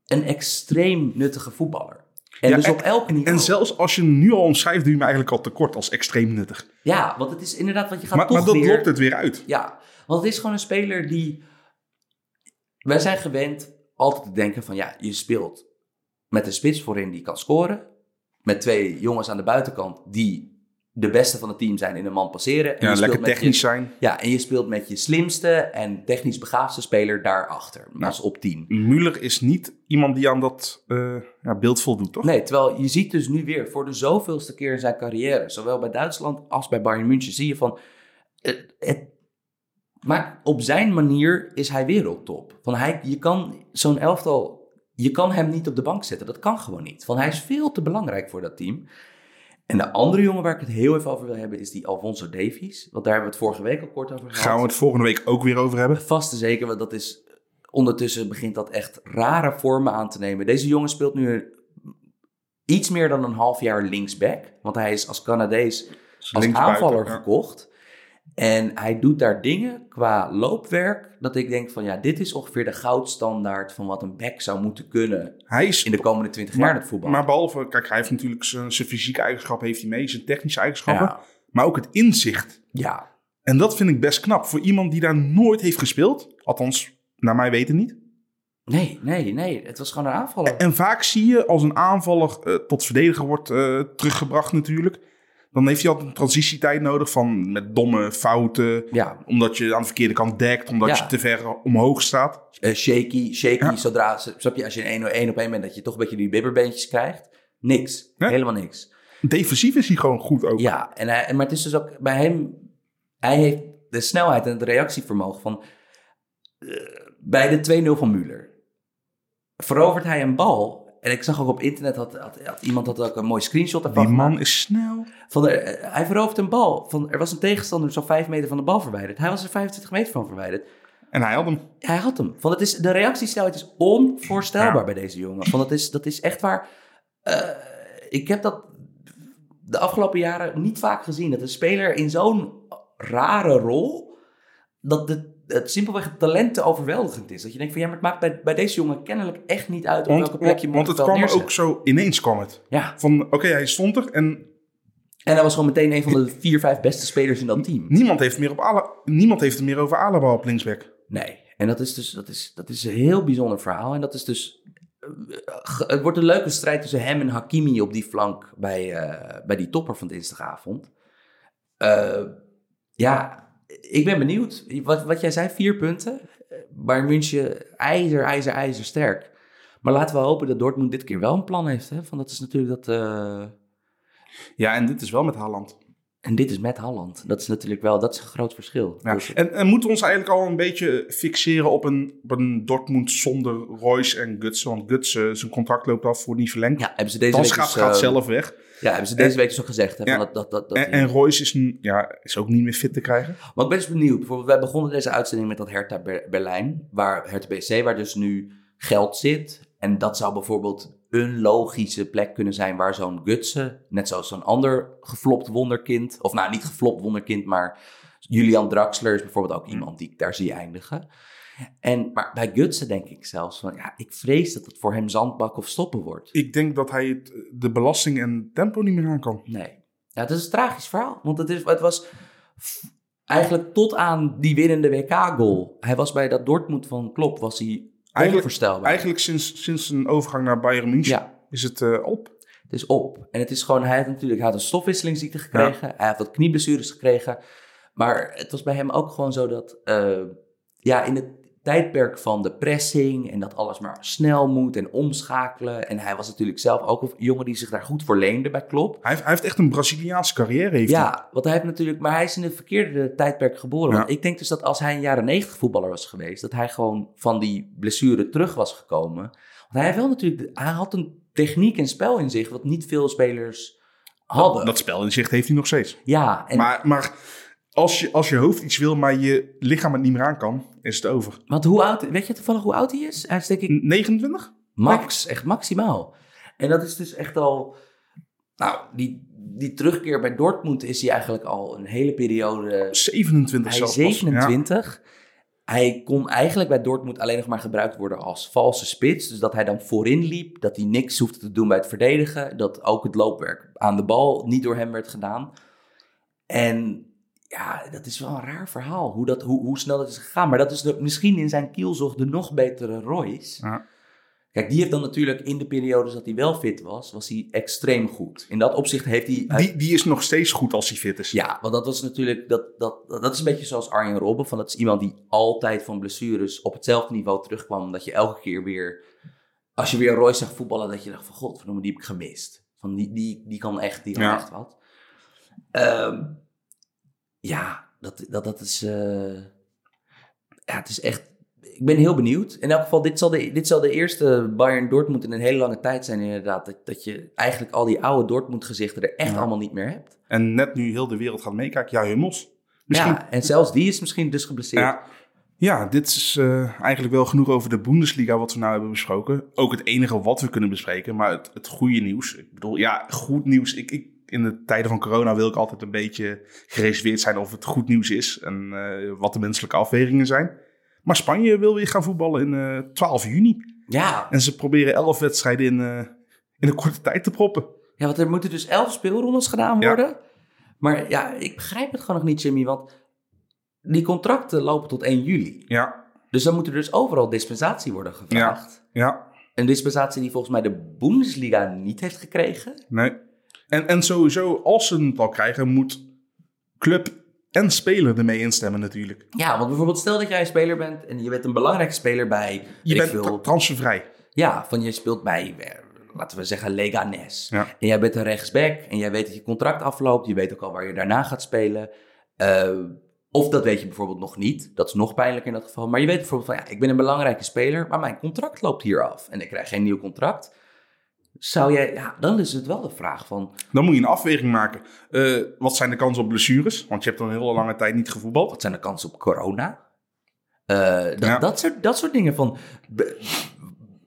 een extreem nuttige voetballer. En Ja, dus op elk niveau. En zelfs als je hem nu al omschrijft, doe je hem eigenlijk al tekort als extreem nuttig. Ja, want het is inderdaad, want je gaat Maar, toch maar dat weer... lokt het weer uit. Ja, want het is gewoon een speler die... Wij zijn gewend altijd te denken van ja, je speelt met een spits voorin die kan scoren. Met twee jongens aan de buitenkant die de beste van het team zijn in een man passeren. En Ja, je lekker technisch je, zijn. Ja, en je speelt met je slimste en technisch begaafdste speler daarachter. Als op 10. Müller is niet iemand die aan dat eh, ja, beeld voldoet, toch? Nee, terwijl je ziet dus nu weer voor de zoveelste keer in zijn carrière, zowel bij Duitsland als bij Bayern München, zie je van. Het, het, maar op zijn manier is hij wereldtop. Van hij, je kan zo'n elftal, je kan hem niet op de bank zetten. Dat kan gewoon niet. Van hij is veel te belangrijk voor dat team. En de andere jongen waar ik het heel even over wil hebben, is die Alfonso Davies. Want daar hebben we het vorige week al kort over gehad. Gaan we het volgende week ook weer over hebben? Vast en zeker, want dat is ondertussen begint dat echt rare vormen aan te nemen. Deze jongen speelt nu iets meer dan een half jaar linksback, want hij is als Canadees als aanvaller gekocht. En hij doet daar dingen qua loopwerk dat ik denk van ja, dit is ongeveer de goudstandaard van wat een back zou moeten kunnen Hij is in de komende 20 jaar in het voetbal. Maar behalve, kijk, hij heeft natuurlijk zijn, zijn fysieke eigenschappen heeft hij mee, zijn technische eigenschappen, ja, maar ook het inzicht. ja, En dat vind ik best knap voor iemand die daar nooit heeft gespeeld. Althans, naar mij weten niet. nee, nee, nee, het was gewoon een aanvaller. En vaak zie je als een aanvaller eh, tot verdediger wordt eh, teruggebracht natuurlijk. Dan heeft hij altijd een transitietijd nodig van met domme fouten. Ja, Omdat je aan de verkeerde kant dekt, omdat Ja. je te ver omhoog staat. Eh, shaky, shaky, Ja. zodra, snap je, als je een 1 op 1 bent, dat je toch een beetje die bibberbeentjes krijgt. Niks, Nee. helemaal niks. Defensief is hij gewoon goed ook. Ja, en hij, maar het is dus ook bij hem, hij heeft de snelheid en het reactievermogen van, eh, bij de 2-0 van Müller. verovert hij een bal. En ik zag ook op internet, had, had, had iemand had ook een mooi screenshot ervan Die man is snel. Van eh, hij verovert een bal. Van, er was een tegenstander zo'n 5 meter van de bal verwijderd. Hij was er 25 meter van verwijderd. En hij had hem. Hij had hem. Van, het is, de reactiesnelheid is onvoorstelbaar Ja. bij deze jongen. Van, dat, is, dat is echt waar. eh, ik heb dat de afgelopen jaren niet vaak gezien. Dat een speler in zo'n rare rol. dat de, het simpelweg het talent te overweldigend is. Dat je denkt van ja, maar het maakt bij, bij deze jongen kennelijk echt niet uit op welke plek je hem want het kwam neerzet. ook zo ineens kwam het. Ja, Van oké, hij stond er en en hij was gewoon meteen een van de vier, vijf beste spelers in dat team. niemand heeft, meer op Ala, niemand heeft het meer over Alaba op linksback. Nee, en dat is dus dat is, dat is een heel bijzonder verhaal. En dat is dus. eh, Het wordt een leuke strijd tussen hem en Hakimi op die flank bij, eh, bij die topper van dinsdagavond. Eh, ja, ik ben benieuwd. Wat, wat jij zei, vier punten. Bayern München, ijzer, ijzer, ijzer sterk. Maar laten we hopen dat Dortmund dit keer wel een plan heeft. Hè? Van dat is natuurlijk dat. eh, Ja, en dit is wel met Haaland. en dit is met Halland. Dat is natuurlijk wel dat is een groot verschil. Ja. Dus- En, en moeten we ons eigenlijk al een beetje fixeren op een, op een Dortmund zonder Royce en Gutsen? Want Gutsen, zijn contract loopt af, wordt niet verlengd. ja, hebben ze deze week gaat, dus, gaat eh, zelf weg. Ja, hebben ze deze En- week dus ook gezegd. Hè, Ja. dat, dat, dat, dat En, en Royce is, ja, is ook niet meer fit te krijgen. Maar ik ben dus benieuwd. Bijvoorbeeld, wij begonnen deze uitzending met dat Hertha Ber- Berlijn, waar Hertha BC, waar dus nu geld zit. En dat zou bijvoorbeeld een logische plek kunnen zijn waar zo'n Gutsen, net zoals zo'n ander geflopt wonderkind, of nou niet geflopt wonderkind, maar Julian Draxler is bijvoorbeeld ook iemand die ik daar zie eindigen. En, maar bij Gutsen denk ik zelfs van, ja, ik vrees dat het voor hem zandbak of stoppen wordt. Ik denk dat hij het, de belasting en tempo niet meer aan kan. Nee. Ja, het is een tragisch verhaal. Want het, is, het was eigenlijk tot aan die winnende WK-goal. Hij was bij dat Dortmund van Klopp, was hij onvoorstelbaar. Eigenlijk sinds, sinds een overgang naar Bayern München Ja, is het eh, op. het is op. En het is gewoon, hij had natuurlijk hij had een stofwisselingsziekte gekregen. Hij had wat knieblessures gekregen. Maar het was bij hem ook gewoon zo dat, eh, ja, in het tijdperk van de pressing en dat alles maar snel moet en omschakelen. En hij was natuurlijk zelf ook een jongen die zich daar goed voor leende bij Klopp. Hij heeft, hij heeft echt een Braziliaanse carrière. Heeft hij. Ja, want hij heeft natuurlijk, maar hij is in het verkeerde tijdperk geboren. Ja. Want ik denk dus dat als hij een jaren 90 voetballer was geweest, dat hij gewoon van die blessure terug was gekomen. Want hij heeft wel natuurlijk, hij had een techniek en spel in zich wat niet veel spelers hadden. Dat spel in zicht heeft hij nog steeds. ja, en, maar maar als, je, als je hoofd iets wil, maar je lichaam het niet meer aan kan, is het over. want hoe oud, weet je toevallig hoe oud hij is? Hij is denk ik 29? max, echt maximaal. En dat is dus echt al, nou, die, die terugkeer bij Dortmund is hij eigenlijk al een hele periode 27 Hij zelfs pas. 27. Hij kon eigenlijk bij Dortmund alleen nog maar gebruikt worden als valse spits. Dus dat hij dan voorin liep, dat hij niks hoefde te doen bij het verdedigen. Dat ook het loopwerk aan de bal niet door hem werd gedaan. En ja, dat is wel een raar verhaal, hoe, dat, hoe, hoe snel dat is gegaan. Maar dat is de, misschien in zijn kielzog de nog betere Royce. Ja. Kijk, die heeft dan natuurlijk in de periodes dat hij wel fit was, was hij extreem goed. In dat opzicht heeft hij... Die, die is nog steeds goed als hij fit is. Ja, want dat was natuurlijk, dat, dat, dat is een beetje zoals Arjen Robben. Van dat is iemand die altijd van blessures op hetzelfde niveau terugkwam. Omdat je elke keer weer, als je weer Royce zag voetballen, dat je dacht van godverdomme, die heb ik gemist. Van die, die, die kan echt, die kan Ja. echt wat. Ehm, ja, dat, dat, dat is, eh, ja, het is echt, ik ben heel benieuwd. In elk geval, dit zal de, dit zal de eerste Bayern Dortmund in een hele lange tijd zijn inderdaad. Dat, dat je eigenlijk al die oude Dortmund gezichten er echt Ja. allemaal niet meer hebt. En net nu heel de wereld gaat meekijken, ja, Hummels. Misschien. Ja, en zelfs die is misschien dus geblesseerd. Ja, ja dit is eh, eigenlijk wel genoeg over de Bundesliga wat we nou hebben besproken. Ook het enige wat we kunnen bespreken, maar het, het goede nieuws. Ik bedoel, ja, goed nieuws. Ik, ik, in de tijden van corona wil ik altijd een beetje gereserveerd zijn of het goed nieuws is en eh, wat de menselijke afwegingen zijn. Maar Spanje wil weer gaan voetballen in eh 12 juni. Ja, En ze proberen 11 wedstrijden in, eh, in een korte tijd te proppen. ja, want er moeten dus elf speelrondes gedaan Ja. worden. Maar ja, ik begrijp het gewoon nog niet, Jimmy, want die contracten lopen tot 1 juli. Ja, Dus dan moet er dus overal dispensatie worden gevraagd. ja, Een dispensatie die volgens mij de Bundesliga niet heeft gekregen. nee. En, en sowieso, als ze het al krijgen, moet club en speler ermee instemmen natuurlijk. Ja, want bijvoorbeeld stel dat jij een speler bent en je bent een belangrijke speler bij... Je bent veel, tra- transfervrij. Ja, van je speelt bij, eh, laten we zeggen, Leganes. Ja. En jij bent een rechtsback en jij weet dat je contract afloopt. Je weet ook al waar je daarna gaat spelen. Eh, Of dat weet je bijvoorbeeld nog niet. Dat is nog pijnlijker in dat geval. Maar je weet bijvoorbeeld van ja, ik ben een belangrijke speler, maar mijn contract loopt hier af en ik krijg geen nieuw contract. Zou jij, ja, dan is het wel de vraag van, Dan moet je een afweging maken. Eh, wat zijn de kansen op blessures? Want je hebt dan een hele lange tijd niet gevoetbald. wat zijn de kansen op corona? Eh, dat, Ja. dat, soort, dat soort dingen van, be-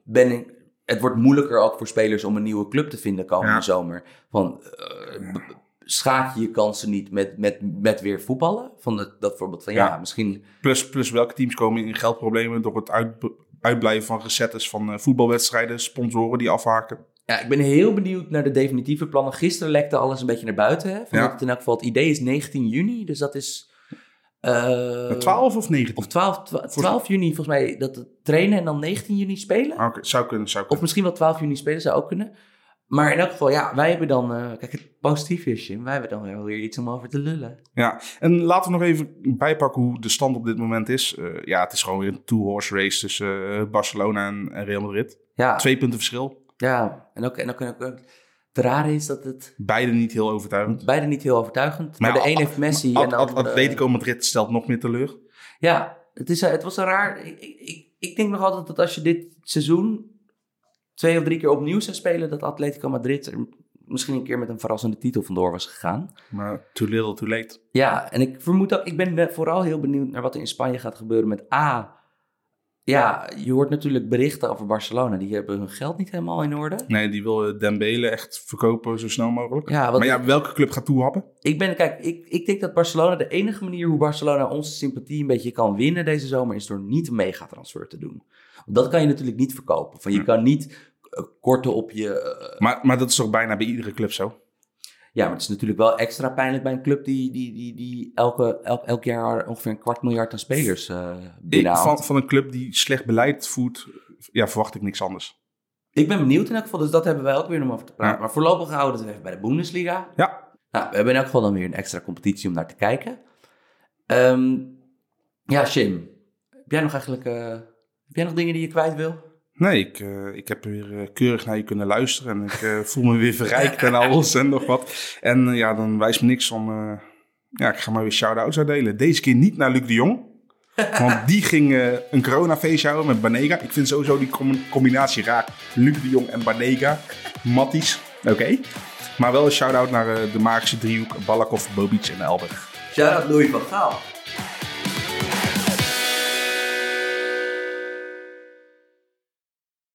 ben ik, het wordt moeilijker ook voor spelers om een nieuwe club te vinden komende Ja. zomer. Van, eh, schaak je je kansen niet met, met, met weer voetballen? Van dat, dat voorbeeld van, ja, Ja. misschien Plus, plus welke teams komen in geldproblemen door het uit, uitblijven van recettes van voetbalwedstrijden, sponsoren die afhaken. Ja, ik ben heel benieuwd naar de definitieve plannen. Gisteren lekte alles een beetje naar buiten. Hè? Van Ja. het in elk geval het idee is 19 juni. Dus dat is... eh, 12 of 19? Of 12, 12, 12 juni volgens mij dat het trainen en dan 19 juni spelen. Ah, Oké, zou kunnen, zou Of misschien wel 12 juni spelen, zou ook kunnen. Maar in elk geval, ja, wij hebben dan... eh, kijk, het positieve is, Jim, wij hebben dan wel weer iets om over te lullen. Ja, en laten we nog even bijpakken hoe de stand op dit moment is. Eh, ja, het is gewoon weer een two-horse race tussen eh, Barcelona en, en Real Madrid. Ja, Twee punten verschil. Ja. En ook, en ook, en ook, het rare is dat het Beide niet heel overtuigend. beide niet heel overtuigend. Maar, Maar de een heeft Messi en de andere... Atletico Madrid stelt nog meer teleur. Ja, het, is, het was een raar... Ik, ik, ik denk nog altijd dat als je dit seizoen twee of drie keer opnieuw zou spelen... dat Atletico Madrid er misschien een keer met een verrassende titel vandoor was gegaan. Maar too little, too late. Ja, en ik vermoed ook... Ik ben vooral heel benieuwd naar wat er in Spanje gaat gebeuren met A... Ja, je hoort natuurlijk berichten over Barcelona. Die hebben hun geld niet helemaal in orde. Nee, die wil eh, Dembele echt verkopen zo snel mogelijk. Ja, maar ja, welke club gaat toehappen? Ik ben, kijk, ik, ik denk dat Barcelona, de enige manier hoe Barcelona onze sympathie een beetje kan winnen deze zomer, is door niet een megatransfer te doen. Want dat kan je natuurlijk niet verkopen. Van je Hm. kan niet eh, korten op je. eh, Maar, maar dat is toch bijna bij iedere club zo? Ja, maar het is natuurlijk wel extra pijnlijk bij een club die, die, die, die elke, elk, elk jaar ongeveer een kwart miljard aan spelers Ik, binnenhaalt. van, van een club die slecht beleid voert, ja, verwacht ik niks anders. Ik ben benieuwd in elk geval, dus dat hebben wij ook weer om over te praten. Ja. Maar voorlopig houden we het even bij de Bundesliga. Ja, Nou, we hebben in elk geval dan weer een extra competitie om naar te kijken. Ehm, ja, Shim. Heb jij nog eigenlijk... eh, heb jij nog dingen die je kwijt wil? Nee, ik, eh, ik heb weer eh, keurig naar je kunnen luisteren en ik eh, voel me weer verrijkt en alles en nog wat. En ja, dan wijst me niks om, ja, ik ga maar weer shout-outs uitdelen. Deze keer niet naar Luc de Jong, want die ging een coronafeestje houden met Banega. Ik vind sowieso die com- combinatie raar. Luc de Jong en Banega, Matties, oké. Maar wel een shout-out naar de magische driehoek Balakov, Bobic en Elberg. Shout-out Louis van Gaal.